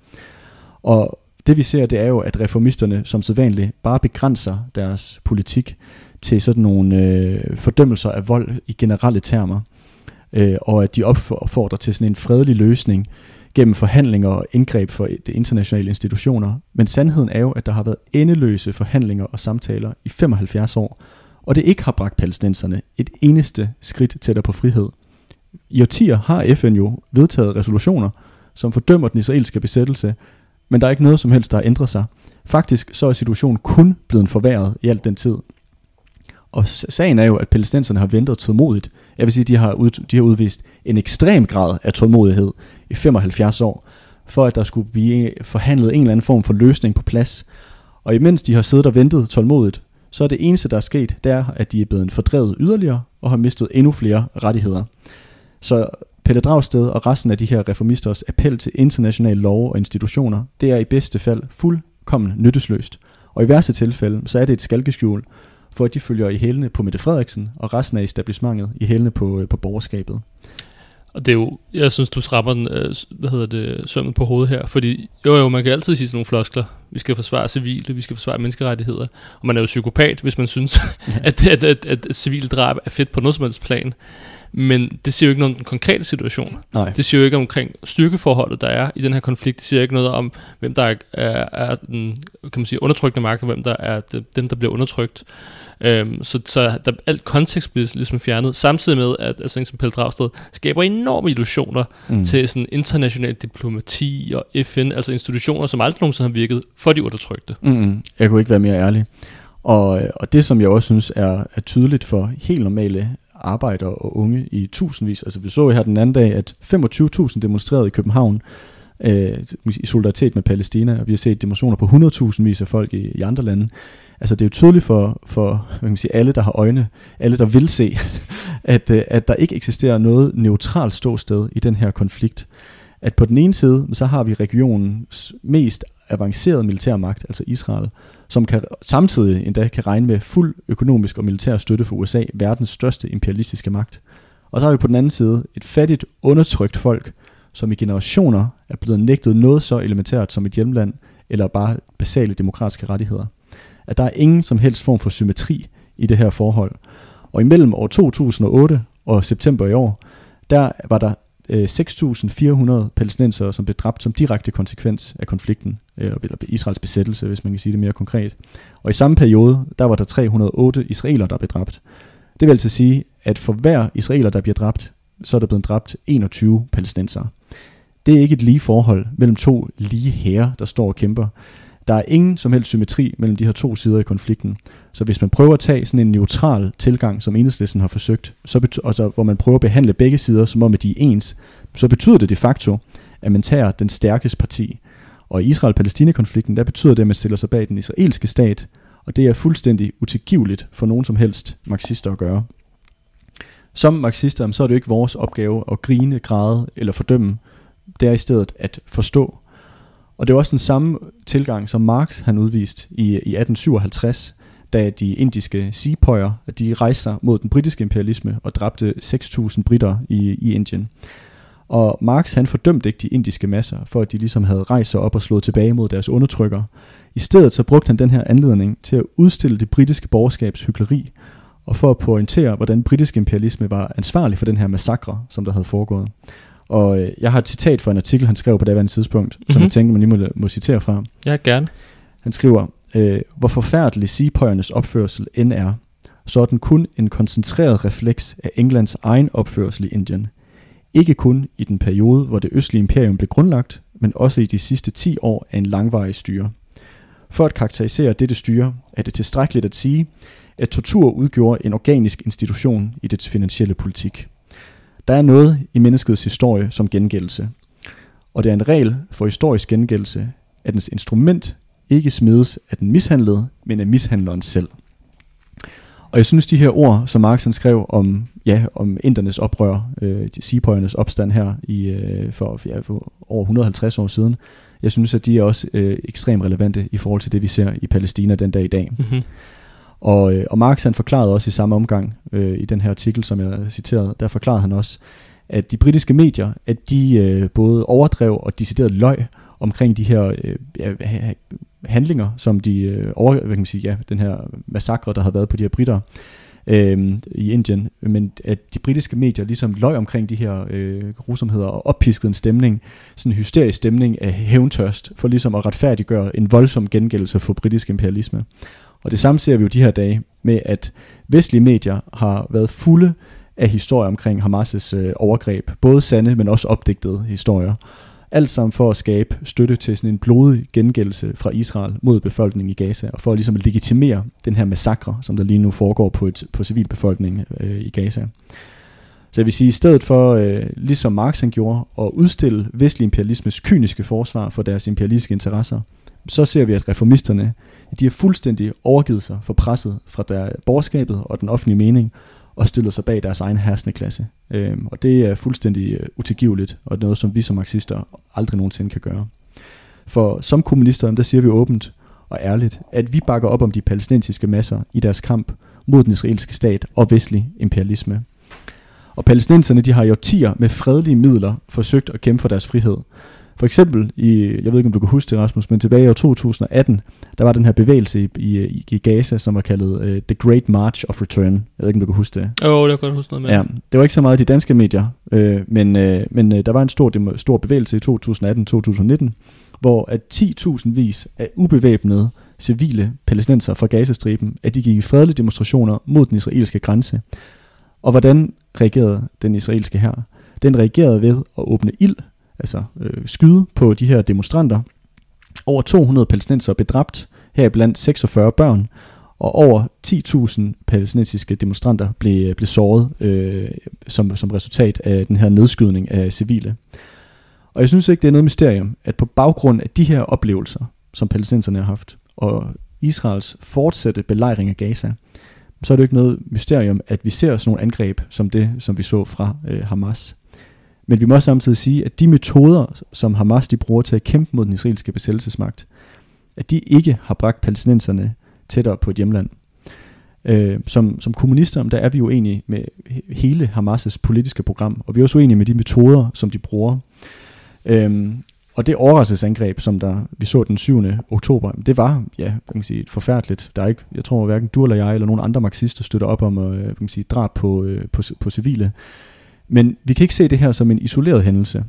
Og det vi ser, det er jo, at reformisterne som sædvanligt bare begrænser deres politik til sådan nogle øh, fordømmelser af vold i generelle termer, øh, og at de opfordrer til sådan en fredelig løsning, gennem forhandlinger og indgreb for de internationale institutioner. Men sandheden er jo, at der har været endeløse forhandlinger og samtaler i 75 år, og det ikke har bragt palæstinenserne et eneste skridt tættere på frihed. I årtier har FN jo vedtaget resolutioner, som fordømmer den israelske besættelse, men der er ikke noget som helst, der har ændret sig. Faktisk så er situationen kun blevet forværret i al den tid. Og sagen er jo, at palæstinenserne har ventet tålmodigt. Jeg vil sige, at de har, ud, de har udvist en ekstrem grad af tålmodighed i 75 år, for at der skulle blive forhandlet en eller anden form for løsning på plads. Og imens de har siddet og ventet tålmodigt, så er det eneste, der er sket, det er, at de er blevet fordrevet yderligere og har mistet endnu flere rettigheder. Så Pelle Dragsted og resten af de her reformisters appel til internationale lov og institutioner, det er i bedste fald fuldkommen nyttesløst. Og i værste tilfælde, så er det et skalkeskjul, for at de følger i hælene på Mette Frederiksen og resten af etablissementet i hælene på, øh, på borgerskabet. Og det er jo, jeg synes, du strapper den, øh, hvad hedder det, sømmet på hovedet her. Fordi jo jo, man kan altid sige sådan nogle floskler. vi skal forsvare civile, vi skal forsvare menneskerettigheder. Og man er jo psykopat, hvis man synes, ja. at, at, at, at, at drab er fedt på noget som helst plan. Men det siger jo ikke noget om den konkrete situation. Nej. Det siger jo ikke omkring styrkeforholdet, der er i den her konflikt. Det siger ikke noget om, hvem der er, er, er den kan man sige, undertrykkende magt, og hvem der er dem, der bliver undertrykt. Øhm, så, så der, alt kontekst bliver ligesom fjernet, samtidig med, at altså, som Pelle Dragsted skaber enorme illusioner mm. til sådan international diplomati og FN, altså institutioner, som aldrig nogensinde har virket for de undertrykte. Mm, jeg kunne ikke være mere ærlig. Og, og det, som jeg også synes er, er tydeligt for helt normale arbejdere og unge i tusindvis. Altså vi så her den anden dag, at 25.000 demonstrerede i København øh, i solidaritet med Palæstina, og vi har set demonstrationer på 100.000 vis af folk i, i andre lande. Altså det er jo tydeligt for, for hvad kan man sige, alle, der har øjne, alle, der vil se, at, øh, at der ikke eksisterer noget neutralt ståsted i den her konflikt. At på den ene side, så har vi regionens mest avancerede militærmagt, altså Israel, som kan, samtidig endda kan regne med fuld økonomisk og militær støtte for USA, verdens største imperialistiske magt. Og så har vi på den anden side et fattigt, undertrykt folk, som i generationer er blevet nægtet noget så elementært som et hjemland, eller bare basale demokratiske rettigheder. At der er ingen som helst form for symmetri i det her forhold. Og imellem år 2008 og september i år, der var der øh, 6.400 palæstinensere, som blev dræbt som direkte konsekvens af konflikten, øh, eller Israels besættelse, hvis man kan sige det mere konkret. Og i samme periode, der var der 308 israeler, der blev dræbt. Det vil altså sige, at for hver israeler, der bliver dræbt, så er der blevet dræbt 21 palæstinensere. Det er ikke et lige forhold mellem to lige herrer, der står og kæmper. Der er ingen som helst symmetri mellem de her to sider i konflikten. Så hvis man prøver at tage sådan en neutral tilgang, som enhedslisten har forsøgt, så bety- altså, hvor man prøver at behandle begge sider, som om at de er ens, så betyder det de facto, at man tager den stærkeste parti. Og i Israel-Palæstina-konflikten, der betyder det, at man stiller sig bag den israelske stat, og det er fuldstændig utilgiveligt for nogen som helst marxister at gøre. Som marxister, så er det jo ikke vores opgave at grine, græde eller fordømme. Det er i stedet at forstå. Og det var også den samme tilgang, som Marx han udvist i, i 1857, da de indiske sepoyer, de rejste mod den britiske imperialisme og dræbte 6.000 britter i, i Indien. Og Marx han fordømte ikke de indiske masser, for at de ligesom havde rejst sig op og slået tilbage mod deres undertrykker. I stedet så brugte han den her anledning til at udstille det britiske borgerskabs hykleri, og for at pointere, hvordan britisk imperialisme var ansvarlig for den her massakre, som der havde foregået. Og øh, jeg har et citat fra en artikel, han skrev på det andet tidspunkt, mm-hmm. som jeg mhm. tænker, man lige må, må citere fra. Ja, gerne. Han skriver, øh, hvor forfærdelig seapoyernes opførsel end er, så er den kun en koncentreret refleks af Englands egen opførsel i Indien. Ikke kun i den periode, hvor det østlige imperium blev grundlagt, men også i de sidste 10 år af en langvarig styre. For at karakterisere dette styre, er det tilstrækkeligt at sige, at tortur udgjorde en organisk institution i dets finansielle politik. Der er noget i menneskets historie som gengældelse, og det er en regel for historisk gengældelse, at dens instrument ikke smides af den mishandlede, men af mishandleren selv. Og jeg synes, de her ord, som Marx han skrev om, ja, om indernes oprør, øh, de opstand her i, øh, for, ja, for over 150 år siden, jeg synes, at de er også øh, ekstremt relevante i forhold til det, vi ser i Palæstina den dag i dag. Mm-hmm. Og, øh, og Marx han forklarede også i samme omgang, øh, i den her artikel, som jeg citerede, der forklarede han også, at de britiske medier, at de øh, både overdrev og decideret løg omkring de her øh, ja, handlinger, som de øh, over, hvad kan man sige, ja, den her massakre, der har været på de her britter øh, i Indien, men at de britiske medier ligesom løg omkring de her øh, grusomheder og oppiskede en stemning, sådan en hysterisk stemning af hævntørst, for ligesom at retfærdiggøre en voldsom gengældelse for britisk imperialisme. Og det samme ser vi jo de her dage med, at vestlige medier har været fulde af historier omkring Hamas' øh, overgreb. Både sande, men også opdigtede historier. Alt sammen for at skabe støtte til sådan en blodig gengældelse fra Israel mod befolkningen i Gaza, og for at ligesom at legitimere den her massakre, som der lige nu foregår på, et, på civilbefolkningen øh, i Gaza. Så jeg vil sige, i stedet for, øh, ligesom Marx han gjorde, at udstille vestlig imperialismes kyniske forsvar for deres imperialistiske interesser, så ser vi, at reformisterne de har fuldstændig overgivet sig for presset fra der borgerskabet og den offentlige mening, og stillet sig bag deres egen herskende klasse. Øhm, og det er fuldstændig øh, utilgiveligt, og noget, som vi som marxister aldrig nogensinde kan gøre. For som kommunister, der siger vi åbent og ærligt, at vi bakker op om de palæstinensiske masser i deres kamp mod den israelske stat og vestlig imperialisme. Og palæstinenserne de har i årtier med fredelige midler forsøgt at kæmpe for deres frihed. For eksempel, i, jeg ved ikke om du kan huske det Rasmus, men tilbage i år 2018, der var den her bevægelse i, i, i Gaza, som var kaldet uh, The Great March of Return. Jeg ved ikke om du kan huske det. Jo, det kan godt huske noget med. Ja, det var ikke så meget de danske medier, øh, men, øh, men øh, der var en stor, demo, stor bevægelse i 2018-2019, hvor at 10.000 vis af ubevæbnede civile palæstinenser fra Gazastriben, at de gik i fredelige demonstrationer mod den israelske grænse. Og hvordan reagerede den israelske her? Den reagerede ved at åbne ild, altså øh, skyde på de her demonstranter. Over 200 palæstinenser blev dræbt, heriblandt 46 børn, og over 10.000 palæstinensiske demonstranter blev, øh, blev såret øh, som, som resultat af den her nedskydning af civile. Og jeg synes ikke, det er noget mysterium, at på baggrund af de her oplevelser, som palæstinenserne har haft, og Israels fortsatte belejring af Gaza, så er det jo ikke noget mysterium, at vi ser sådan nogle angreb som det, som vi så fra øh, Hamas. Men vi må samtidig sige, at de metoder, som Hamas de bruger til at kæmpe mod den israelske besættelsesmagt, at de ikke har bragt palæstinenserne tættere på et hjemland. Øh, som, som kommunister, der er vi jo med hele Hamas' politiske program, og vi er også uenige med de metoder, som de bruger. Øh, og det overraskelsesangreb, som der, vi så den 7. oktober, det var ja, man kan sige, forfærdeligt. Der er ikke, jeg tror hverken du eller jeg eller nogen andre marxister støtter op om øh, man kan sige, drab på, øh, på, på civile. Men vi kan ikke se det her som en isoleret hændelse.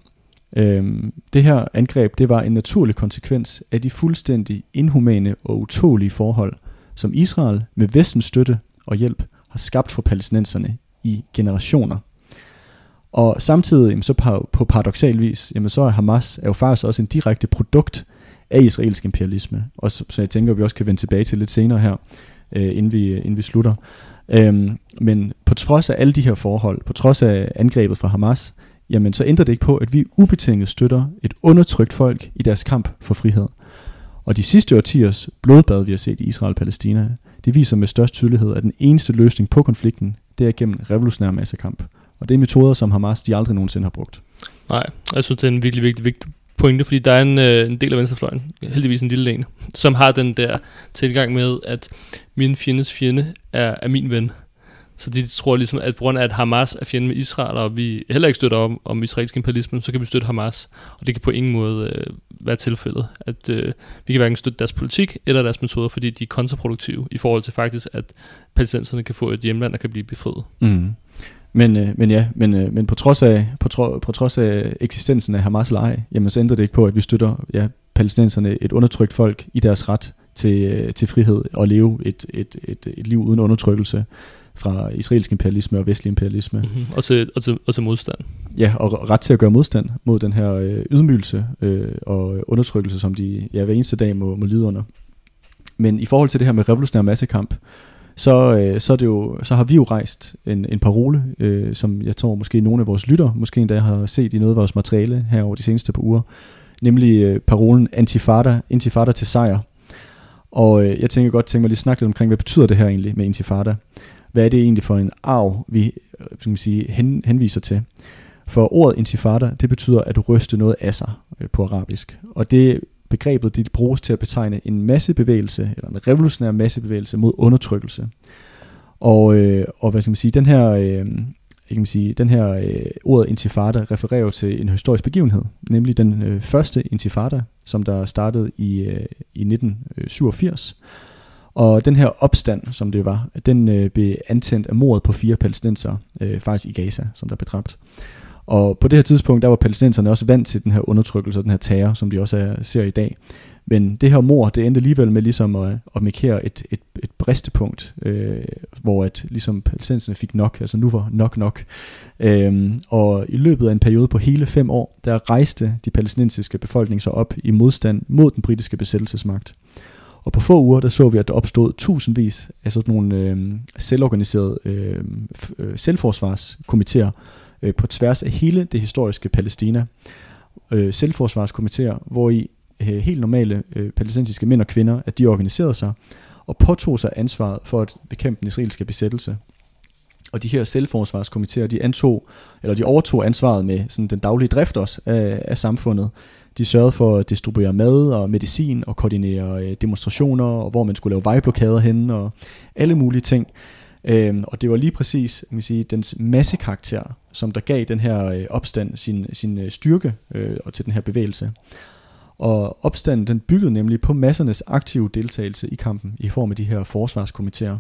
Øhm, det her angreb, det var en naturlig konsekvens af de fuldstændig inhumane og utålige forhold, som Israel med vestens støtte og hjælp har skabt for palæstinenserne i generationer. Og samtidig, så på, på paradoxal vis, jamen så er Hamas er jo faktisk også en direkte produkt af israelsk imperialisme, og så, så jeg tænker, at vi også kan vende tilbage til lidt senere her, øh, inden, vi, inden vi slutter. Øhm, men på trods af alle de her forhold, på trods af angrebet fra Hamas, jamen så ændrer det ikke på, at vi ubetinget støtter et undertrykt folk i deres kamp for frihed. Og de sidste årtiers blodbad, vi har set i Israel og Palæstina, det viser med størst tydelighed, at den eneste løsning på konflikten, det er gennem revolutionær massekamp. Og det er metoder, som Hamas de aldrig nogensinde har brugt. Nej, jeg synes, det er en virkelig virkelig vigtig pointe, fordi der er en, øh, en del af venstrefløjen, heldigvis en lille en, som har den der tilgang med, at min fjendes fjende er, er min ven. Så de tror ligesom, at på grund af, at Hamas er fjende med Israel, og vi heller ikke støtter om, om israelsk imperialisme, så kan vi støtte Hamas. Og det kan på ingen måde øh, være tilfældet. At øh, vi kan hverken støtte deres politik eller deres metoder, fordi de er kontraproduktive i forhold til faktisk, at palæstinenserne kan få et hjemland, der kan blive befriet. Mm. Men, øh, men ja, men, øh, men på, trods af, på, tro, på trods af eksistensen af Hamas leje, jamen så ændrer det ikke på, at vi støtter ja, palæstinenserne, et undertrykt folk, i deres ret til, øh, til frihed og leve et, et, et, et liv uden undertrykkelse fra israelsk imperialisme og vestlig imperialisme. Mm-hmm. Og, til, og, til, og til modstand. Ja, og ret til at gøre modstand mod den her øh, ydmygelse øh, og undertrykkelse, som de ja, hver eneste dag må, må lide under. Men i forhold til det her med revolutionær massekamp, så, øh, så, er det jo, så har vi jo rejst en, en parole, øh, som jeg tror måske nogle af vores lytter måske endda har set i noget af vores materiale her over de seneste par uger, nemlig øh, parolen Antifada, Intifada til sejr. Og øh, jeg tænker godt tænke mig lige snakke lidt omkring, hvad betyder det her egentlig med Intifada? Hvad er det egentlig for en arv, vi øh, skal man sige, hen, henviser til? For ordet intifada, det betyder at ryste noget af sig øh, på arabisk. Og det begrebet det bruges til at betegne en massebevægelse, eller en revolutionær massebevægelse mod undertrykkelse. Og, øh, og hvad skal man sige, den her, øh, kan man sige, den her øh, ordet intifada refererer til en historisk begivenhed, nemlig den øh, første intifada, som der startede i, øh, i 1987. Og den her opstand, som det var, den øh, blev antændt af mordet på fire palæstinenser, øh, faktisk i Gaza, som der blev dræbt. Og på det her tidspunkt, der var palæstinenserne også vant til den her undertrykkelse og den her terror, som de også er, ser i dag. Men det her mor, det endte alligevel med ligesom at, at markere et, et, et bristepunkt, øh, hvor at ligesom palæstinenserne fik nok, altså nu var nok nok. Øhm, og i løbet af en periode på hele fem år, der rejste de palæstinensiske befolkning sig op i modstand mod den britiske besættelsesmagt. Og på få uger, der så vi, at der opstod tusindvis af sådan nogle øh, selvorganiserede øh, øh, selvforsvarskomiteer, øh, på tværs af hele det historiske Palæstina. Øh, selvforsvarskomiteer, hvor i øh, helt normale øh, palæstinensiske mænd og kvinder, at de organiserede sig og påtog sig ansvaret for at bekæmpe den israelske besættelse. Og de her selvforsvarskomiteer, de antog, eller de overtog ansvaret med sådan den daglige drift også af, af samfundet. De sørgede for at distribuere mad og medicin og koordinere øh, demonstrationer, og hvor man skulle lave vejblokader hen og alle mulige ting. Øhm, og det var lige præcis man kan sige, dens massekarakter, som der gav den her øh, opstand sin, sin øh, styrke øh, og til den her bevægelse. Og opstanden den byggede nemlig på massernes aktive deltagelse i kampen i form af de her forsvarskomiteer.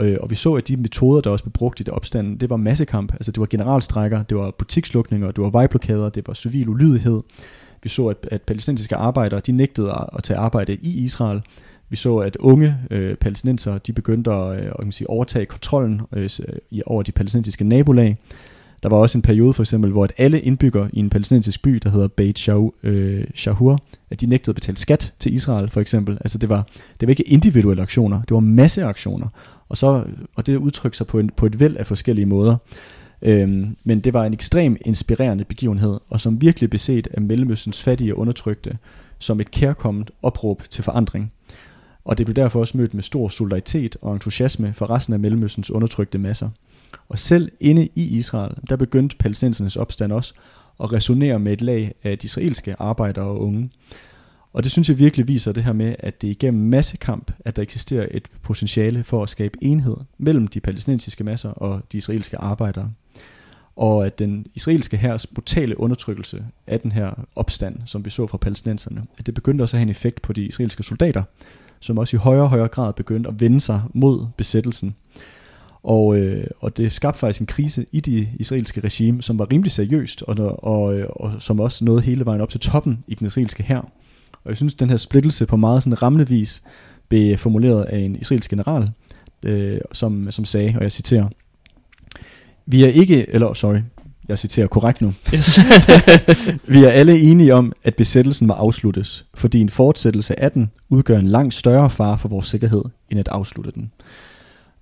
Øh, og vi så, at de metoder, der også blev brugt i det opstanden, det var massekamp. Altså det var generalstrækker, det var butikslukninger, det var vejblokader, det var civil ulydighed. Vi så, at, at palæstinensiske arbejdere, de nægtede at, at tage arbejde i Israel. Vi så, at unge øh, palæstinenser, de begyndte at, øh, kan sige, overtage kontrollen øh, over de palæstinensiske nabolag. Der var også en periode for eksempel, hvor at alle indbyggere i en palæstinensisk by, der hedder Beit øh, Shahur, at de nægtede at betale skat til Israel for eksempel. Altså det var, det var ikke individuelle aktioner, det var masseaktioner. Og, så, og det udtrykte sig på, en, på et væld af forskellige måder. Øhm, men det var en ekstrem inspirerende begivenhed, og som virkelig beset af Mellemøstens fattige og undertrykte, som et kærkommet opråb til forandring. Og det blev derfor også mødt med stor solidaritet og entusiasme for resten af Mellemøstens undertrykte masser. Og selv inde i Israel, der begyndte palæstinensernes opstand også at resonere med et lag af de israelske arbejdere og unge. Og det synes jeg virkelig viser det her med, at det igennem massekamp, at der eksisterer et potentiale for at skabe enhed mellem de palæstinensiske masser og de israelske arbejdere. Og at den israelske hærs brutale undertrykkelse af den her opstand, som vi så fra palæstinenserne, at det begyndte også at have en effekt på de israelske soldater, som også i højere og højere grad begyndte at vende sig mod besættelsen. Og, øh, og det skabte faktisk en krise i det israelske regime, som var rimelig seriøst, og, og, og, og som også nåede hele vejen op til toppen i den israelske hær. Og jeg synes, den her splittelse på meget sådan rammende vis blev formuleret af en israelsk general, øh, som, som sagde, og jeg citerer, Vi er ikke, eller sorry, jeg citerer korrekt nu. Yes. vi er alle enige om, at besættelsen må afsluttes, fordi en fortsættelse af den udgør en langt større fare for vores sikkerhed, end at afslutte den.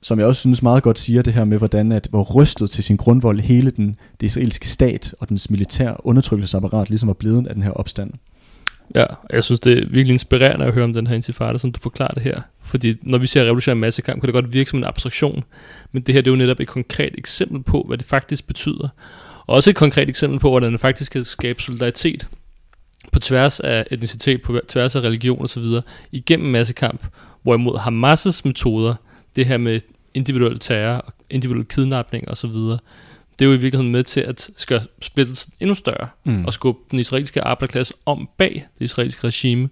Som jeg også synes meget godt siger det her med, hvordan at, hvor rystet til sin grundvold hele den, det israelske stat og dens militære undertrykkelsesapparat ligesom var blevet af den her opstand. Ja, jeg synes, det er virkelig inspirerende at høre om den her intifada, som du forklarer det her. Fordi når vi ser revolutionær massekamp, kan det godt virke som en abstraktion. Men det her det er jo netop et konkret eksempel på, hvad det faktisk betyder. Og også et konkret eksempel på, hvordan det faktisk kan skabe solidaritet på tværs af etnicitet, på tværs af religion osv. igennem massekamp. Hvorimod Hamas' metoder, det her med individuel terror, individuel kidnapning osv., det er jo i virkeligheden med til at gøre splittelsen endnu større, mm. og skubbe den israelske arbejderklasse om bag det israelske regime.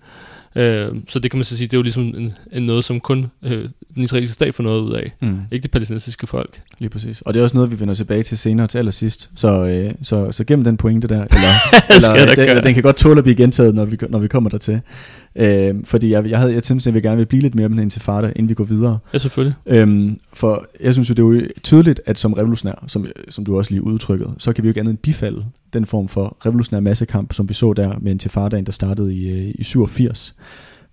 Øh, så det kan man så sige, det er jo ligesom en, en noget, som kun øh, den israelske stat får noget ud af, mm. ikke det palæstinensiske folk. Lige præcis. Og det er også noget, vi vender tilbage til senere til allersidst. Så, øh, så, så gennem den pointe der, eller, eller den, den kan godt tåle at blive gentaget, når vi, når vi kommer dertil. Øh, fordi jeg, jeg, havde, jeg synes, at jeg gerne vil blive lidt mere med den intifada, inden vi går videre. Ja, selvfølgelig. Øhm, for jeg synes jo, det er jo tydeligt, at som revolutionær, som, som du også lige udtrykket, så kan vi jo ikke andet end bifalde den form for revolutionær massekamp, som vi så der med intifadaen, der startede i, øh, i 87.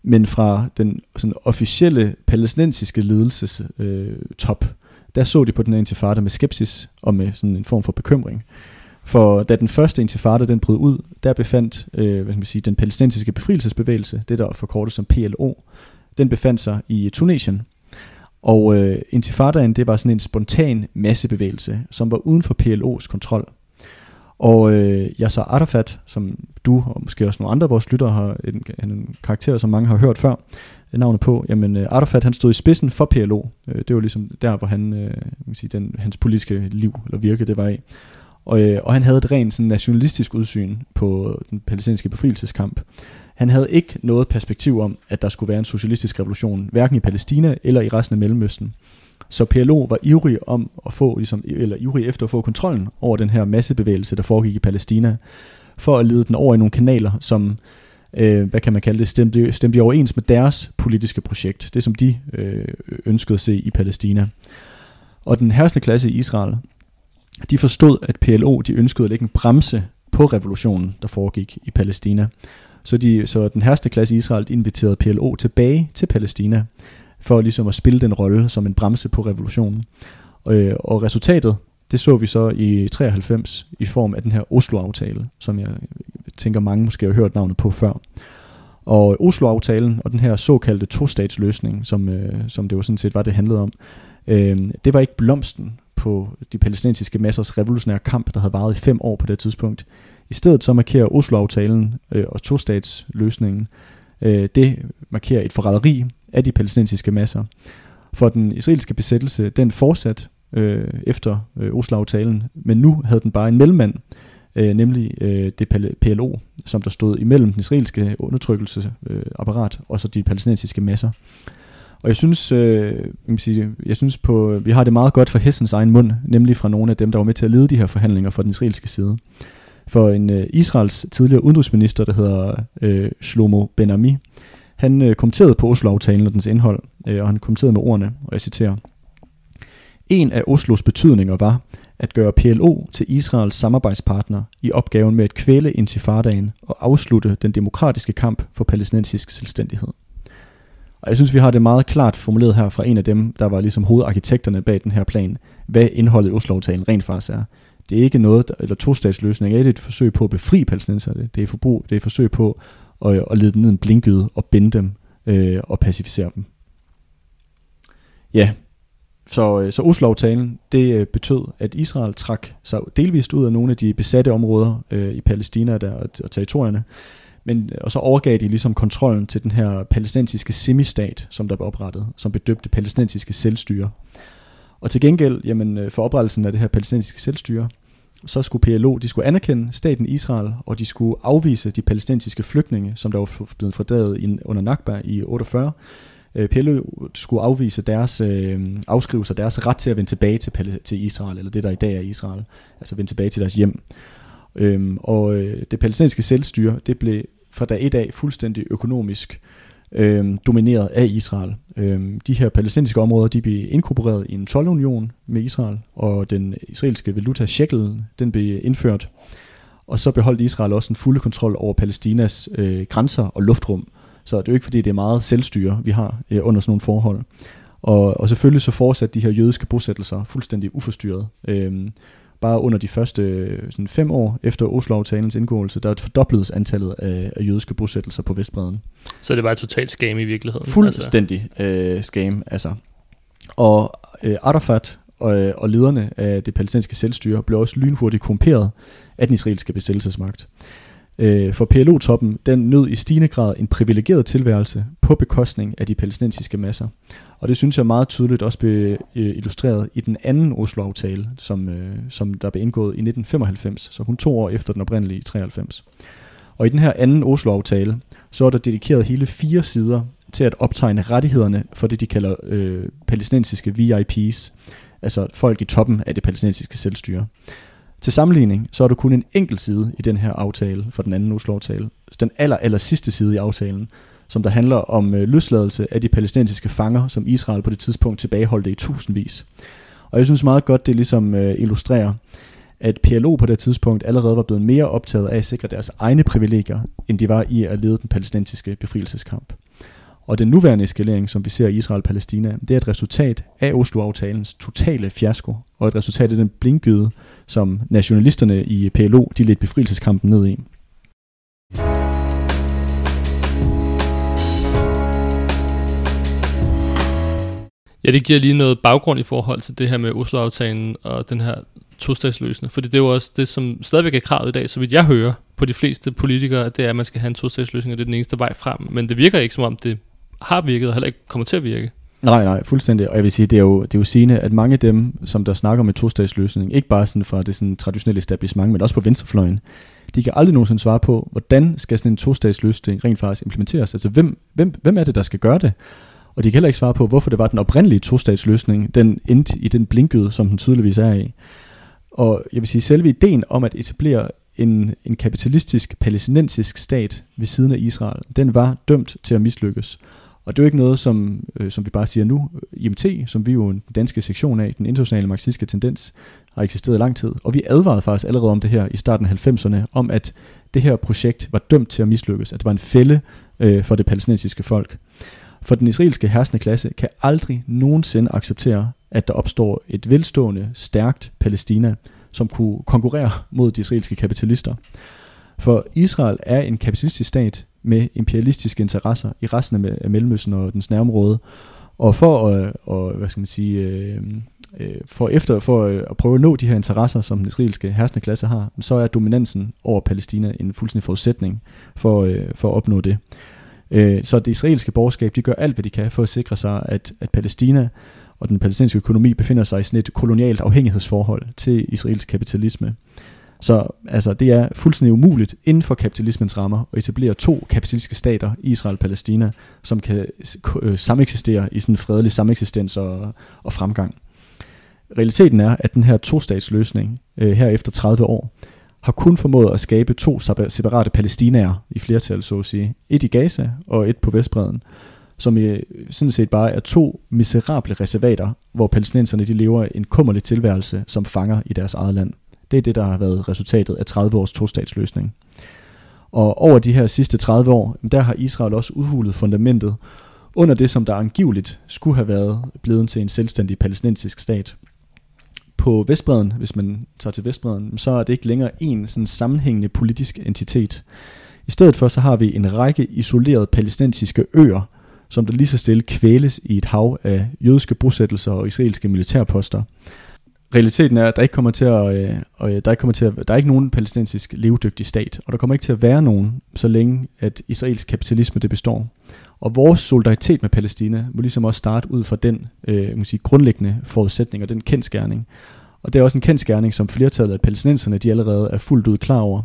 Men fra den sådan, officielle palæstinensiske ledelses øh, top, der så de på den her intifada med skepsis og med sådan en form for bekymring. For da den første intifada den brød ud, der befandt øh, hvad skal man sige, den palæstinensiske befrielsesbevægelse, det der forkortet som PLO, den befandt sig i Tunesien. Og øh, intifadaen, det var sådan en spontan massebevægelse, som var uden for PLO's kontrol. Og øh, Yasser Arafat, som du og måske også nogle andre af vores lyttere har en, en karakter, som mange har hørt før, navnet på, jamen øh, Arafat han stod i spidsen for PLO. Øh, det var ligesom der, hvor han, øh, man sige, den, hans politiske liv eller virke, det var i. Og, øh, og han havde et rent sådan, nationalistisk udsyn på den palæstinensiske befrielseskamp. Han havde ikke noget perspektiv om, at der skulle være en socialistisk revolution, hverken i Palæstina eller i resten af Mellemøsten. Så PLO var ivrig om at få, ligesom, eller ivrig efter at få kontrollen over den her massebevægelse, der foregik i Palæstina, for at lede den over i nogle kanaler, som, øh, hvad kan man kalde det, stemte, stemte overens med deres politiske projekt, det som de øh, ønskede at se i Palæstina. Og den herskende klasse i Israel, de forstod, at PLO de ønskede at lægge en bremse på revolutionen, der foregik i Palæstina. Så, de, så den herste klasse i Israel inviterede PLO tilbage til Palæstina, for ligesom at spille den rolle som en bremse på revolutionen. Og, øh, og resultatet, det så vi så i 93 i form af den her Oslo-aftale, som jeg tænker mange måske har hørt navnet på før. Og Oslo-aftalen og den her såkaldte to-statsløsning, som, øh, som det jo sådan set var, det handlede om, øh, det var ikke blomsten på de palæstinensiske massers revolutionære kamp, der havde varet i fem år på det tidspunkt. I stedet så markerer Oslo-aftalen øh, og tostatsløsningen, øh, det markerer et forræderi af de palæstinensiske masser. For den israelske besættelse, den fortsat øh, efter øh, Oslo-aftalen, men nu havde den bare en mellemmand, øh, nemlig øh, det PLO, som der stod imellem den israelske undertrykkelsesapparat øh, og så de palæstinensiske masser. Og jeg synes, øh, jeg, vil sige, jeg synes på, vi har det meget godt for Hessens egen mund, nemlig fra nogle af dem, der var med til at lede de her forhandlinger fra den israelske side. For en øh, Israels tidligere udenrigsminister, der hedder øh, Shlomo Ben-Ami, han øh, kommenterede på Oslo-aftalen og dens indhold, øh, og han kommenterede med ordene, og jeg citerer, En af Oslos betydninger var at gøre PLO til Israels samarbejdspartner i opgaven med at kvæle intifadaen og afslutte den demokratiske kamp for palæstinensisk selvstændighed. Og jeg synes, vi har det meget klart formuleret her fra en af dem, der var ligesom hovedarkitekterne bag den her plan, hvad indholdet i Oslo-aftalen rent faktisk er. Det er ikke noget, eller to-statsløsning, det er et forsøg på at befri palæstinenserne. Det er, forbrug, det er et forsøg på at, at lede dem ned en blinkgyde og binde dem øh, og pacificere dem. Ja, så, øh, så Oslo-aftalen, det øh, betød, at Israel trak sig delvist ud af nogle af de besatte områder øh, i Palæstina der, og, og territorierne, men, og så overgav de ligesom kontrollen til den her palæstinensiske semistat, som der blev oprettet, som bedøbte palæstinensiske selvstyre. Og til gengæld, jamen, øh, for oprettelsen af det her palæstinensiske selvstyre, så skulle PLO, de skulle anerkende staten Israel, og de skulle afvise de palæstinensiske flygtninge, som der var blevet fordrevet under Nakba i 48. Øh, PLO skulle afvise deres øh, afskrivelser, deres ret til at vende tilbage til, til Israel, eller det der i dag er Israel, altså vende tilbage til deres hjem. Øhm, og øh, det palæstinensiske selvstyre, det blev fra dag et af fuldstændig økonomisk øh, domineret af Israel. Øh, de her palæstinensiske områder, de blev inkorporeret i en tolvunion med Israel, og den israelske valuta shekel, den blev indført. Og så beholdt Israel også en fulde kontrol over Palæstinas øh, grænser og luftrum. Så det er jo ikke fordi, det er meget selvstyre, vi har øh, under sådan nogle forhold. Og, og selvfølgelig så fortsatte de her jødiske bosættelser fuldstændig uforstyrret. Øh, bare under de første øh, sådan fem år efter Oslo-aftalens indgåelse, der er fordoblet antallet af, af jødiske bosættelser på Vestbreden. Så det var et totalt scam i virkeligheden? Fuldstændig altså. øh, scam, altså. Og øh, Arafat og, øh, og lederne af det palæstinensiske selvstyre blev også lynhurtigt korrumperet af den israelske besættelsesmagt. Øh, for PLO-toppen, den nød i stigende grad en privilegeret tilværelse på bekostning af de palæstinensiske masser. Og det synes jeg meget tydeligt også blev øh, illustreret i den anden Oslo-aftale, som, øh, som der blev indgået i 1995, så kun to år efter den oprindelige i 93. Og i den her anden Oslo-aftale, så er der dedikeret hele fire sider til at optegne rettighederne for det, de kalder øh, palæstinensiske VIPs, altså folk i toppen af det palæstinensiske selvstyre. Til sammenligning, så er der kun en enkelt side i den her aftale, for den anden Oslo-aftale. Den aller, aller sidste side i aftalen, som der handler om øh, løsladelse af de palæstinensiske fanger, som Israel på det tidspunkt tilbageholdte i tusindvis. Og jeg synes meget godt, det ligesom øh, illustrerer, at PLO på det tidspunkt allerede var blevet mere optaget af at sikre deres egne privilegier, end de var i at lede den palæstinensiske befrielseskamp. Og den nuværende eskalering, som vi ser i Israel-Palæstina, det er et resultat af Oslo-aftalens totale fiasko, og et resultat af den blindgyde, som nationalisterne i PLO de lidt befrielseskampen ned i. Ja, det giver lige noget baggrund i forhold til det her med Oslo-aftalen og den her tostatsløsning. Fordi det er jo også det, som stadigvæk er kravet i dag, så vidt jeg hører på de fleste politikere, det er, at man skal have en tostatsløsning, og det er den eneste vej frem. Men det virker ikke som om, det har virket, og heller ikke kommer til at virke. Nej, nej, fuldstændig. Og jeg vil sige, det er jo, det er jo sigende, at mange af dem, som der snakker om en tostatsløsning, ikke bare sådan fra det sådan traditionelle establishment, men også på venstrefløjen, de kan aldrig nogensinde svare på, hvordan skal sådan en tostatsløsning rent faktisk implementeres? Altså, hvem, hvem, hvem er det, der skal gøre det? Og de kan heller ikke svare på, hvorfor det var den oprindelige tostatsløsning, den endte i den blinkede, som den tydeligvis er i. Og jeg vil sige, selve ideen om at etablere en, en kapitalistisk palæstinensisk stat ved siden af Israel, den var dømt til at mislykkes. Og det er jo ikke noget, som, øh, som vi bare siger nu. IMT, som vi jo en danske sektion af, den internationale marxistiske tendens, har eksisteret i lang tid. Og vi advarede faktisk allerede om det her i starten af 90'erne, om at det her projekt var dømt til at mislykkes, at det var en fælde øh, for det palæstinensiske folk. For den israelske herskende klasse kan aldrig nogensinde acceptere, at der opstår et velstående, stærkt Palæstina, som kunne konkurrere mod de israelske kapitalister. For Israel er en kapitalistisk stat med imperialistiske interesser i resten af Mellemøsten og dens nærområde. Og for at, og, hvad skal man sige, øh, øh, for efter for at prøve at nå de her interesser, som den israelske herskende klasse har, så er dominansen over Palæstina en fuldstændig forudsætning for, for at opnå det. Øh, så det israelske borgerskab, de gør alt, hvad de kan for at sikre sig, at, at Palæstina og den palæstinensiske økonomi befinder sig i sådan et kolonialt afhængighedsforhold til israelsk kapitalisme. Så altså, det er fuldstændig umuligt inden for kapitalismens rammer at etablere to kapitalistiske stater, Israel og Palæstina, som kan øh, sameksistere i sådan en fredelig sameksistens og, og fremgang. Realiteten er, at den her to-statsløsning øh, her efter 30 år, har kun formået at skabe to separate palæstinaer i flertal, så at sige. Et i Gaza og et på Vestbreden, som i, sådan set bare er to miserable reservater, hvor palæstinenserne de lever en kummerlig tilværelse som fanger i deres eget land. Det er det, der har været resultatet af 30 års tostatsløsning. Og over de her sidste 30 år, der har Israel også udhulet fundamentet under det, som der angiveligt skulle have været blevet til en selvstændig palæstinensisk stat på Vestbreden, hvis man tager til Vestbreden, så er det ikke længere en sådan sammenhængende politisk entitet. I stedet for så har vi en række isolerede palæstinensiske øer, som der lige så stille kvæles i et hav af jødiske bosættelser og israelske militærposter. Realiteten er, at der ikke kommer til at, øh, øh der ikke kommer til at, der er ikke nogen palæstinensisk levedygtig stat, og der kommer ikke til at være nogen, så længe at israelsk kapitalisme det består. Og vores solidaritet med Palæstina må ligesom også starte ud fra den øh, sige, grundlæggende forudsætning og den kendskærning. Og det er også en kendskærning, som flertallet af palæstinenserne de allerede er fuldt ud klar over.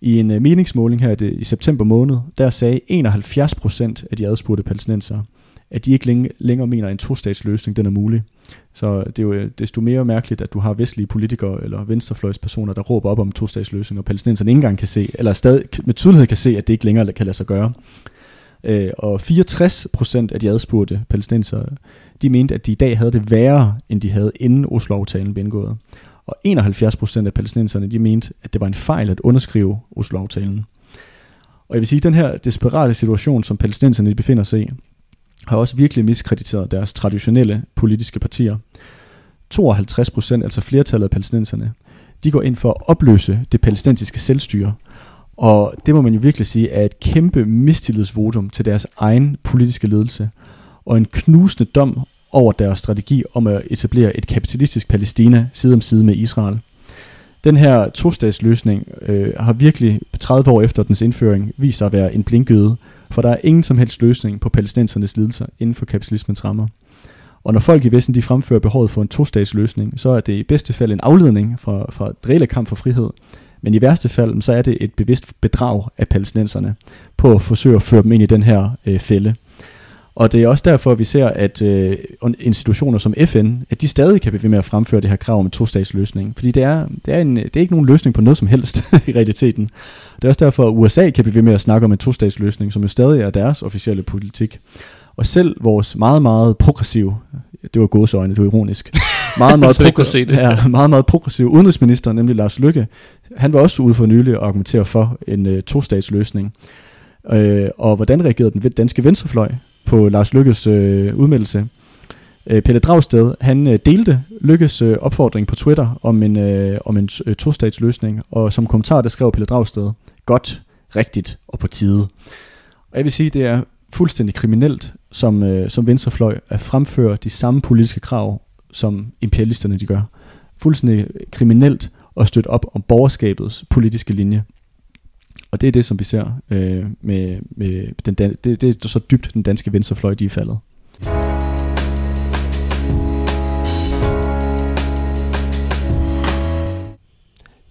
I en øh, meningsmåling her i september måned, der sagde 71 procent af de adspurgte palæstinensere, at de ikke længe, længere mener, at en to-statsløsning den er mulig. Så det er jo øh, desto mere mærkeligt, at du har vestlige politikere eller venstrefløjspersoner, der råber op om to-statsløsning, og palæstinenserne ikke engang kan se, eller stadig med tydelighed kan se, at det ikke længere kan lade sig gøre. Øh, og 64 procent af de adspurgte palæstinensere, de mente, at de i dag havde det værre, end de havde inden Oslo-aftalen blev indgået. Og 71 procent af palæstinenserne, de mente, at det var en fejl at underskrive Oslo-aftalen. Og jeg vil sige, at den her desperate situation, som palæstinenserne befinder sig i, har også virkelig miskrediteret deres traditionelle politiske partier. 52 procent, altså flertallet af palæstinenserne, de går ind for at opløse det palæstinensiske selvstyre – og det må man jo virkelig sige er et kæmpe mistillidsvotum til deres egen politiske ledelse, og en knusende dom over deres strategi om at etablere et kapitalistisk Palæstina side om side med Israel. Den her to-statsløsning øh, har virkelig 30 år efter dens indføring vist sig at være en blinkøde, for der er ingen som helst løsning på palæstinensernes lidelser inden for kapitalismens rammer. Og når folk i Vesten de fremfører behovet for en to-statsløsning, så er det i bedste fald en afledning fra, fra et reelle kamp for frihed, men i værste fald, så er det et bevidst bedrag af palæstinenserne på at forsøge at føre dem ind i den her øh, fælde. Og det er også derfor, at vi ser, at øh, institutioner som FN, at de stadig kan blive ved med at fremføre det her krav om en to-statsløsning. Fordi det er, det, er en, det er ikke nogen løsning på noget som helst i realiteten. Det er også derfor, at USA kan blive ved med at snakke om en to-statsløsning, som jo stadig er deres officielle politik. Og selv vores meget, meget progressive, det var gåseøjne, det var ironisk, meget, meget, progr- se det. Ja, meget, meget progressiv udenrigsminister, nemlig Lars Lykke, han var også ude for nylig og argumentere for en uh, to-statsløsning. Uh, og hvordan reagerede den danske venstrefløj på Lars Lykkes øh, udmeldelse? Øh, Pelle Dragsted, han øh, delte Lykkes øh, opfordring på Twitter om en, øh, om en øh, to-statsløsning, og som kommentar, der skrev Pelle Dragsted, godt, rigtigt og på tide. Og jeg vil sige, det er fuldstændig kriminelt som, øh, som venstrefløj at fremføre de samme politiske krav, som imperialisterne de gør. Fuldstændig kriminelt at støtte op om borgerskabets politiske linje. Og det er det, som vi ser øh, med, med den, det, det er så dybt den danske venstrefløj, de er faldet.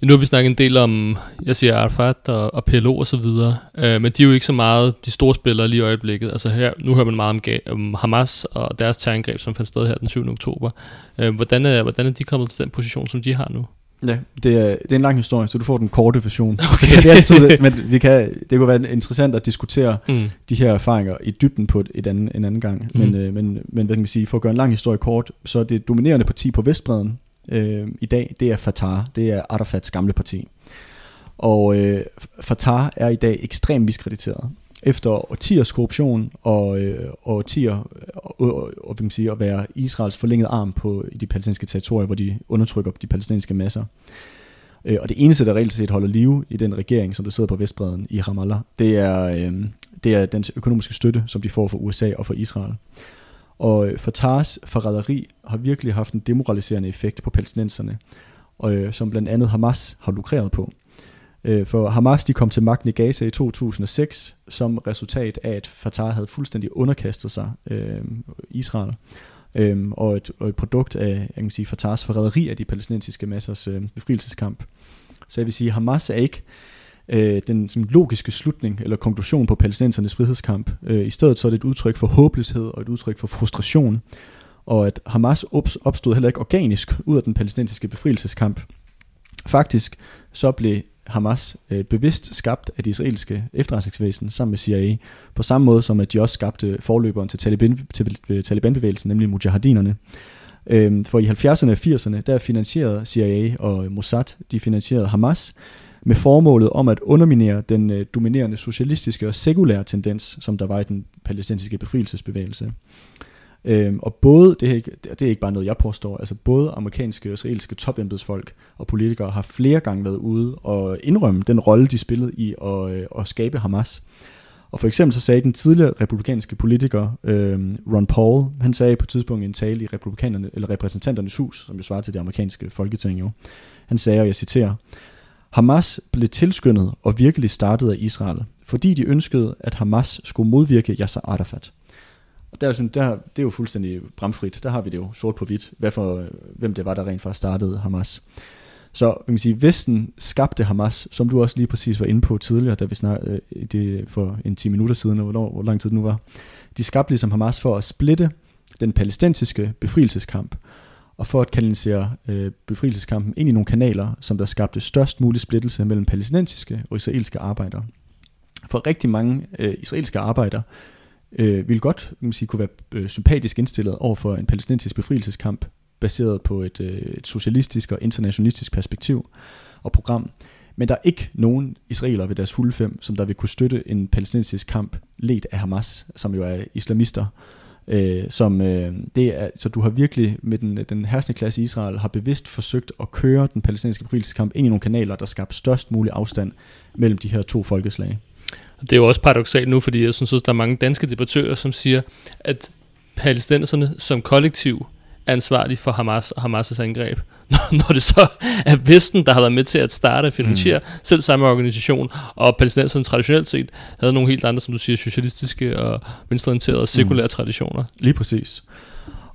Nu har vi snakket en del om, jeg siger Arafat og, og PLO og så videre, øh, men de er jo ikke så meget de store spillere lige i øjeblikket. Altså her, nu hører man meget om, ga- om Hamas og deres terrorangreb, som fandt sted her den 7. oktober. Øh, hvordan, er, hvordan er de kommet til den position, som de har nu? Ja, det er, det er en lang historie, så du får den korte version. Okay. Så det, er altid, men vi kan, det kunne være interessant at diskutere mm. de her erfaringer i dybden på et, et anden, en anden gang. Mm. Men, øh, men, men hvad kan man sige, for at gøre en lang historie kort, så det dominerende parti på Vestbreden øh, i dag, det er Fatah. Det er Arafats gamle parti. Og øh, Fatah er i dag ekstremt miskrediteret efter årtiers korruption og, øh, og årtier og, og, og, man sige, at være Israels forlængede arm på i de palæstinensiske territorier, hvor de undertrykker de palæstinensiske masser. Øh, og det eneste, der reelt set holder liv i den regering, som der sidder på Vestbreden i Ramallah, det er, øh, det er den økonomiske støtte, som de får fra USA og fra Israel. Og øh, Fatahs forræderi har virkelig haft en demoraliserende effekt på palæstinenserne, og, øh, som blandt andet Hamas har lukreret på. Øh, Øh, for Hamas de kom til magten i Gaza i 2006 som resultat af, at Fatah havde fuldstændig underkastet sig øh, Israel. Øhm, og, et, og et produkt af jeg kan sige, Fatahs forræderi af de palæstinensiske massers øh, befrielseskamp. Så jeg vil sige, Hamas er ikke øh, den som logiske slutning eller konklusion på palæstinensernes frihedskamp. Øh, I stedet så er det et udtryk for håbløshed og et udtryk for frustration. Og at Hamas opstod heller ikke organisk ud af den palæstinensiske befrielseskamp. Faktisk så blev Hamas øh, bevidst skabt af det israelske efterretningsvæsen sammen med CIA, på samme måde som at de også skabte forløberen til, Taliban, til øh, Taliban-bevægelsen, nemlig mujahidinerne. Øh, for i 70'erne og 80'erne, der finansierede CIA og Mossad, de finansierede Hamas, med formålet om at underminere den øh, dominerende socialistiske og sekulære tendens, som der var i den palæstinensiske befrielsesbevægelse. Øhm, og både, det er, ikke, det er ikke bare noget, jeg påstår, altså både amerikanske og israelske topembedsfolk og politikere har flere gange været ude og indrømme den rolle, de spillede i at, øh, at skabe Hamas. Og for eksempel så sagde den tidligere republikanske politiker øh, Ron Paul, han sagde på et tidspunkt i en tale i republikanerne, eller repræsentanternes hus, som jo svarer til det amerikanske folketing jo, han sagde, og jeg citerer, Hamas blev tilskyndet og virkelig startet af Israel, fordi de ønskede, at Hamas skulle modvirke Yasser Arafat. Og der, synes, der, det er jo fuldstændig bramfrit. Der har vi det jo sort på hvidt, hvad for, hvem det var, der rent faktisk startede Hamas. Så man kan sige, Vesten skabte Hamas, som du også lige præcis var inde på tidligere, da vi snakkede øh, det for en 10 minutter siden, hvor, hvor lang tid det nu var. De skabte ligesom Hamas for at splitte den palæstinensiske befrielseskamp, og for at kanalisere øh, befrielseskampen ind i nogle kanaler, som der skabte størst mulig splittelse mellem palæstinensiske og israelske arbejdere. For rigtig mange øh, israelske arbejdere øh, ville godt man sige, kunne være øh, sympatisk indstillet over for en palæstinensisk befrielseskamp, baseret på et, øh, et socialistisk og internationalistisk perspektiv og program. Men der er ikke nogen israeler ved deres fulde fem, som der vil kunne støtte en palæstinensisk kamp ledt af Hamas, som jo er islamister. Øh, som, øh, det er, så du har virkelig med den, den herskende klasse i Israel har bevidst forsøgt at køre den palæstinensiske befrielseskamp ind i nogle kanaler, der skaber størst mulig afstand mellem de her to folkeslag. Det er jo også paradoxalt nu, fordi jeg synes også, der er mange danske debattører, som siger, at palæstinenserne som kollektiv er ansvarlige for Hamas og Hamas' angreb. Når, når det så er Vesten, der har været med til at starte og finansiere mm. selv samme organisation, og palæstinenserne traditionelt set havde nogle helt andre, som du siger, socialistiske og venstreorienterede og sekulære mm. traditioner. Lige præcis.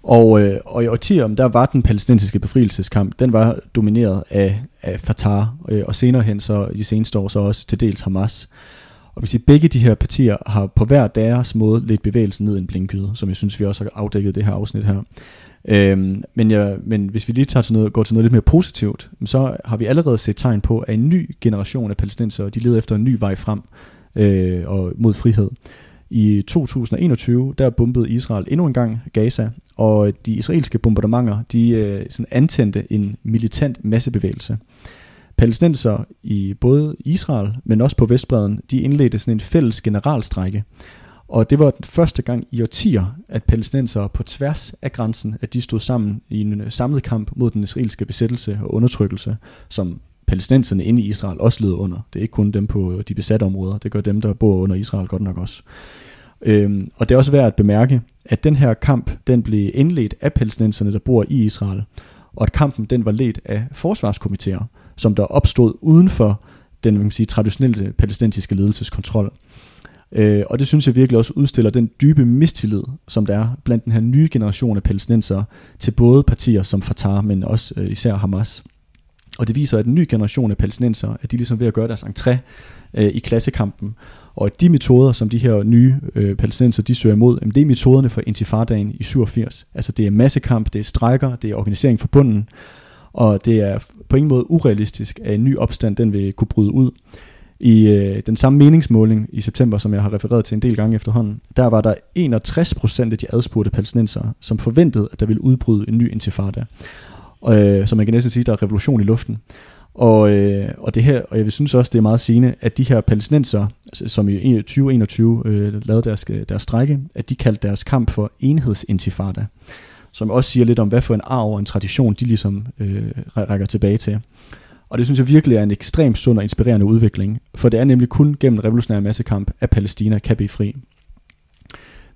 Og, øh, og i årtier, der var den palæstinensiske befrielseskamp, den var domineret af, af Fatah, øh, og senere hen så i seneste år så også til dels Hamas. Og hvis begge de her partier har på hver deres måde lidt bevægelsen ned i en blindgyde, som jeg synes, vi også har afdækket det her afsnit her. Øhm, men, ja, men hvis vi lige tager til noget, går til noget lidt mere positivt, så har vi allerede set tegn på, at en ny generation af palæstinenser, de leder efter en ny vej frem øh, og mod frihed. I 2021, der bombede Israel endnu en gang Gaza, og de israelske bombardementer, de øh, sådan antændte en militant massebevægelse palæstinenser i både Israel, men også på Vestbreden, de indledte sådan en fælles generalstrække. Og det var den første gang i årtier, at palæstinenser på tværs af grænsen, at de stod sammen i en øh, samlet kamp mod den israelske besættelse og undertrykkelse, som palæstinenserne inde i Israel også led under. Det er ikke kun dem på øh, de besatte områder, det gør dem, der bor under Israel godt nok også. Øhm, og det er også værd at bemærke, at den her kamp, den blev indledt af palæstinenserne, der bor i Israel, og at kampen den var ledt af forsvarskomiteer, som der opstod uden for den man kan sige, traditionelle palæstinensiske ledelseskontrol. Øh, og det synes jeg virkelig også udstiller den dybe mistillid, som der er blandt den her nye generation af palæstinensere til både partier som Fatah, men også øh, især Hamas. Og det viser, at den nye generation af palæstinensere, at de ligesom ved at gøre deres entré øh, i klassekampen, og at de metoder, som de her nye øh, palæstinenser, de søger imod, jamen det er metoderne for intifadaen i 87. Altså det er massekamp, det er strækker, det er organisering for bunden, og det er på ingen måde urealistisk, at en ny opstand den vil kunne bryde ud. I øh, den samme meningsmåling i september, som jeg har refereret til en del gange efterhånden, der var der 61% af de adspurgte palæstinensere, som forventede, at der ville udbryde en ny intifada. Og, øh, så man kan næsten sige, at der er revolution i luften. Og, øh, og det her, og jeg vil synes også, det er meget sigende, at de her palæstinenser, altså, som i 2021 øh, lavede deres, øh, deres strække, at de kaldte deres kamp for enhedsintifada som også siger lidt om, hvad for en arv og en tradition, de ligesom øh, rækker tilbage til. Og det synes jeg virkelig er en ekstremt sund og inspirerende udvikling, for det er nemlig kun gennem revolutionær massekamp, at Palæstina kan blive fri.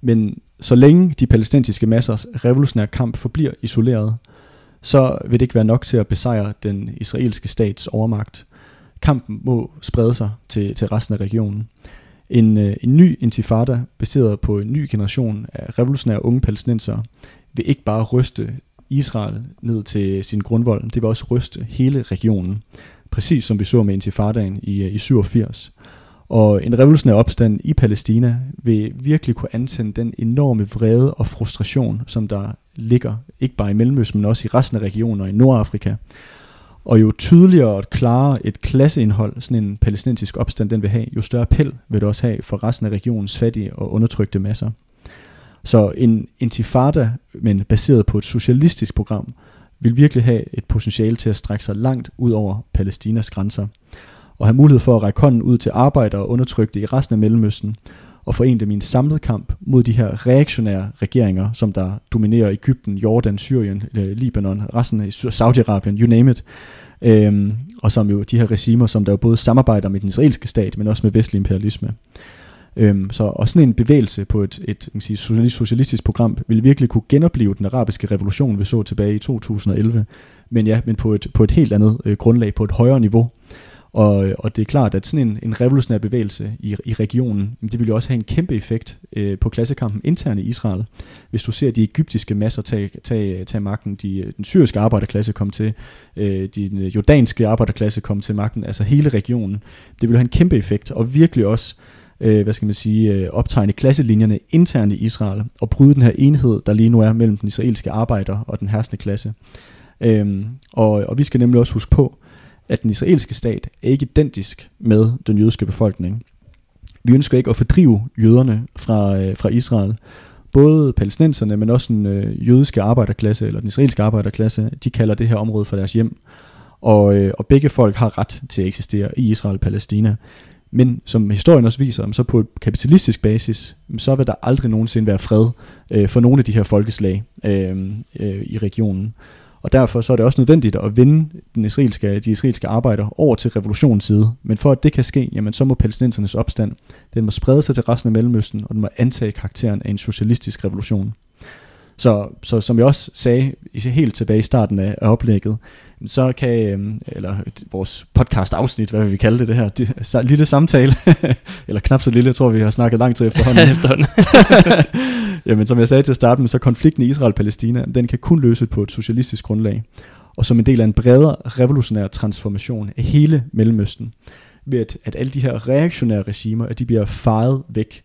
Men så længe de palæstinensiske massers revolutionære kamp forbliver isoleret, så vil det ikke være nok til at besejre den israelske stats overmagt. Kampen må sprede sig til, til resten af regionen. En, øh, en ny intifada, baseret på en ny generation af revolutionære unge palæstinensere vil ikke bare ryste Israel ned til sin grundvold, det vil også ryste hele regionen, præcis som vi så med intifadaen i, øh, i 87. Og en revolutionær opstand i Palæstina vil virkelig kunne antænde den enorme vrede og frustration, som der ligger, ikke bare i Mellemøsten, men også i resten af regionen og i Nordafrika. Og jo tydeligere og klarere et klasseindhold, sådan en palæstinensisk opstand, den vil have, jo større appel vil det også have for resten af regionens fattige og undertrykte masser. Så en intifada, men baseret på et socialistisk program, vil virkelig have et potentiale til at strække sig langt ud over Palæstinas grænser, og have mulighed for at række hånden ud til arbejdere og undertrykte i resten af Mellemøsten, og forene dem i en samlet kamp mod de her reaktionære regeringer, som der dominerer Ægypten, Jordan, Syrien, øh, Libanon, resten af Saudi-Arabien, you name it. Øhm, og som jo de her regimer, som der jo både samarbejder med den israelske stat, men også med vestlig imperialisme. Øhm, så og sådan en bevægelse på et, et man sige, socialistisk program ville virkelig kunne genopleve den arabiske revolution, vi så tilbage i 2011, men ja, men på et, på et helt andet øh, grundlag, på et højere niveau. Og, øh, og det er klart, at sådan en, en revolutionær bevægelse i, i regionen, det vil jo også have en kæmpe effekt øh, på klassekampen internt i Israel. Hvis du ser de egyptiske masser tage, tage, tage magten, de, øh, den syriske arbejderklasse kom til, øh, den øh, jordanske arbejderklasse kom til magten, altså hele regionen, det vil have en kæmpe effekt, og virkelig også øh, Øh, hvad skal man sige, øh, optegne klasselinjerne internt i Israel, og bryde den her enhed, der lige nu er mellem den israelske arbejder og den herskende klasse. Øhm, og, og vi skal nemlig også huske på, at den israelske stat er ikke identisk med den jødiske befolkning. Vi ønsker ikke at fordrive jøderne fra, øh, fra Israel. Både palæstinenserne, men også den øh, jødiske arbejderklasse, eller den israelske arbejderklasse, de kalder det her område for deres hjem. Og, øh, og begge folk har ret til at eksistere i Israel og Palæstina. Men som historien også viser, så på et kapitalistisk basis, så vil der aldrig nogensinde være fred øh, for nogle af de her folkeslag øh, øh, i regionen. Og derfor så er det også nødvendigt at vinde den israelske, de israelske arbejdere over til revolutionens side. Men for at det kan ske, jamen, så må palæstinensernes opstand, den må sprede sig til resten af Mellemøsten, og den må antage karakteren af en socialistisk revolution. Så, så som jeg også sagde helt tilbage i starten af, af oplægget, så kan, øhm, eller vores podcast afsnit, hvad vil vi kalde det, det her, det, lille samtale, eller knap så lille, jeg tror vi har snakket lang tid efterhånden. efterhånden. Jamen som jeg sagde til at starte med, så konflikten i Israel-Palæstina, den kan kun løses på et socialistisk grundlag, og som en del af en bredere revolutionær transformation af hele Mellemøsten, ved at, at alle de her reaktionære regimer, at de bliver faret væk,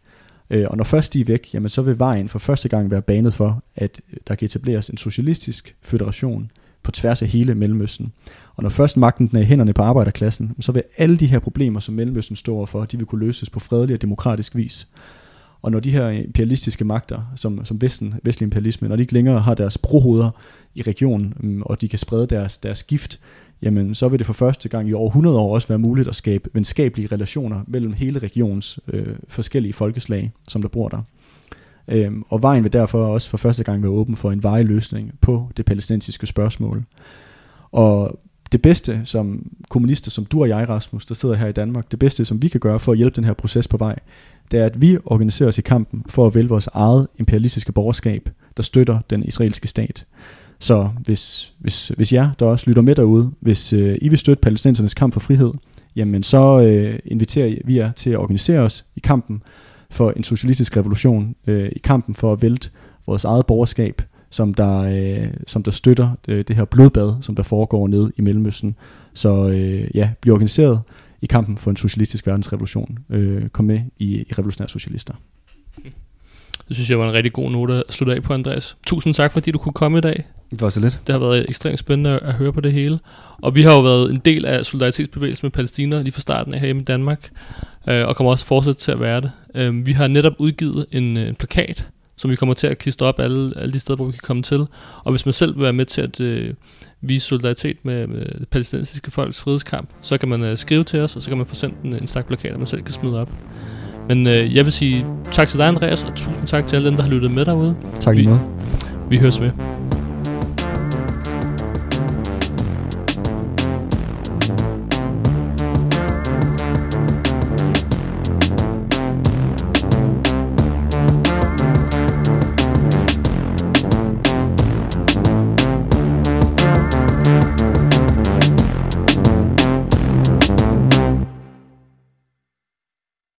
Øh, og når først de er væk, jamen så vil vejen for første gang være banet for, at der kan etableres en socialistisk federation på tværs af hele Mellemøsten. Og når først magten er i hænderne på arbejderklassen, så vil alle de her problemer, som Mellemøsten står for, de vil kunne løses på fredelig og demokratisk vis. Og når de her imperialistiske magter, som, som Vesten, vestlig imperialisme, når de ikke længere har deres brohoveder i regionen, mm, og de kan sprede deres, deres gift, jamen så vil det for første gang i over 100 år også være muligt at skabe venskabelige relationer mellem hele regionens øh, forskellige folkeslag, som der bor der. Øhm, og vejen vil derfor også for første gang være åben for en varig løsning på det palæstinensiske spørgsmål. Og det bedste som kommunister, som du og jeg, Rasmus, der sidder her i Danmark, det bedste, som vi kan gøre for at hjælpe den her proces på vej, det er, at vi organiserer os i kampen for at vælge vores eget imperialistiske borgerskab, der støtter den israelske stat. Så hvis, hvis, hvis jer, der også lytter med derude, hvis øh, I vil støtte palæstinensernes kamp for frihed, jamen så øh, inviterer vi jer til at organisere os i kampen for en socialistisk revolution, øh, i kampen for at vælte vores eget borgerskab, som der, øh, som der støtter øh, det her blodbad, som der foregår nede i Mellemøsten. Så øh, ja, bliv organiseret i kampen for en socialistisk verdensrevolution. Øh, kom med i, i Revolutionære Socialister. Det synes jeg var en rigtig god note at slutte af på, Andreas. Tusind tak, fordi du kunne komme i dag. Det var så lidt. Det har været ekstremt spændende at høre på det hele. Og vi har jo været en del af solidaritetsbevægelsen med Palæstina lige fra starten af her i Danmark, øh, og kommer også fortsat til at være det. Øh, vi har netop udgivet en, øh, en plakat, som vi kommer til at klistre op alle, alle de steder, hvor vi kan komme til. Og hvis man selv vil være med til at øh, vise solidaritet med, med det palæstinensiske folks frihedskamp, så kan man øh, skrive til os, og så kan man få sendt en, en stak plakater, man selv kan smide op. Men øh, jeg vil sige tak til dig, Andreas, og tusind tak til alle dem, der har lyttet med derude. Tak lige vi, vi høres med.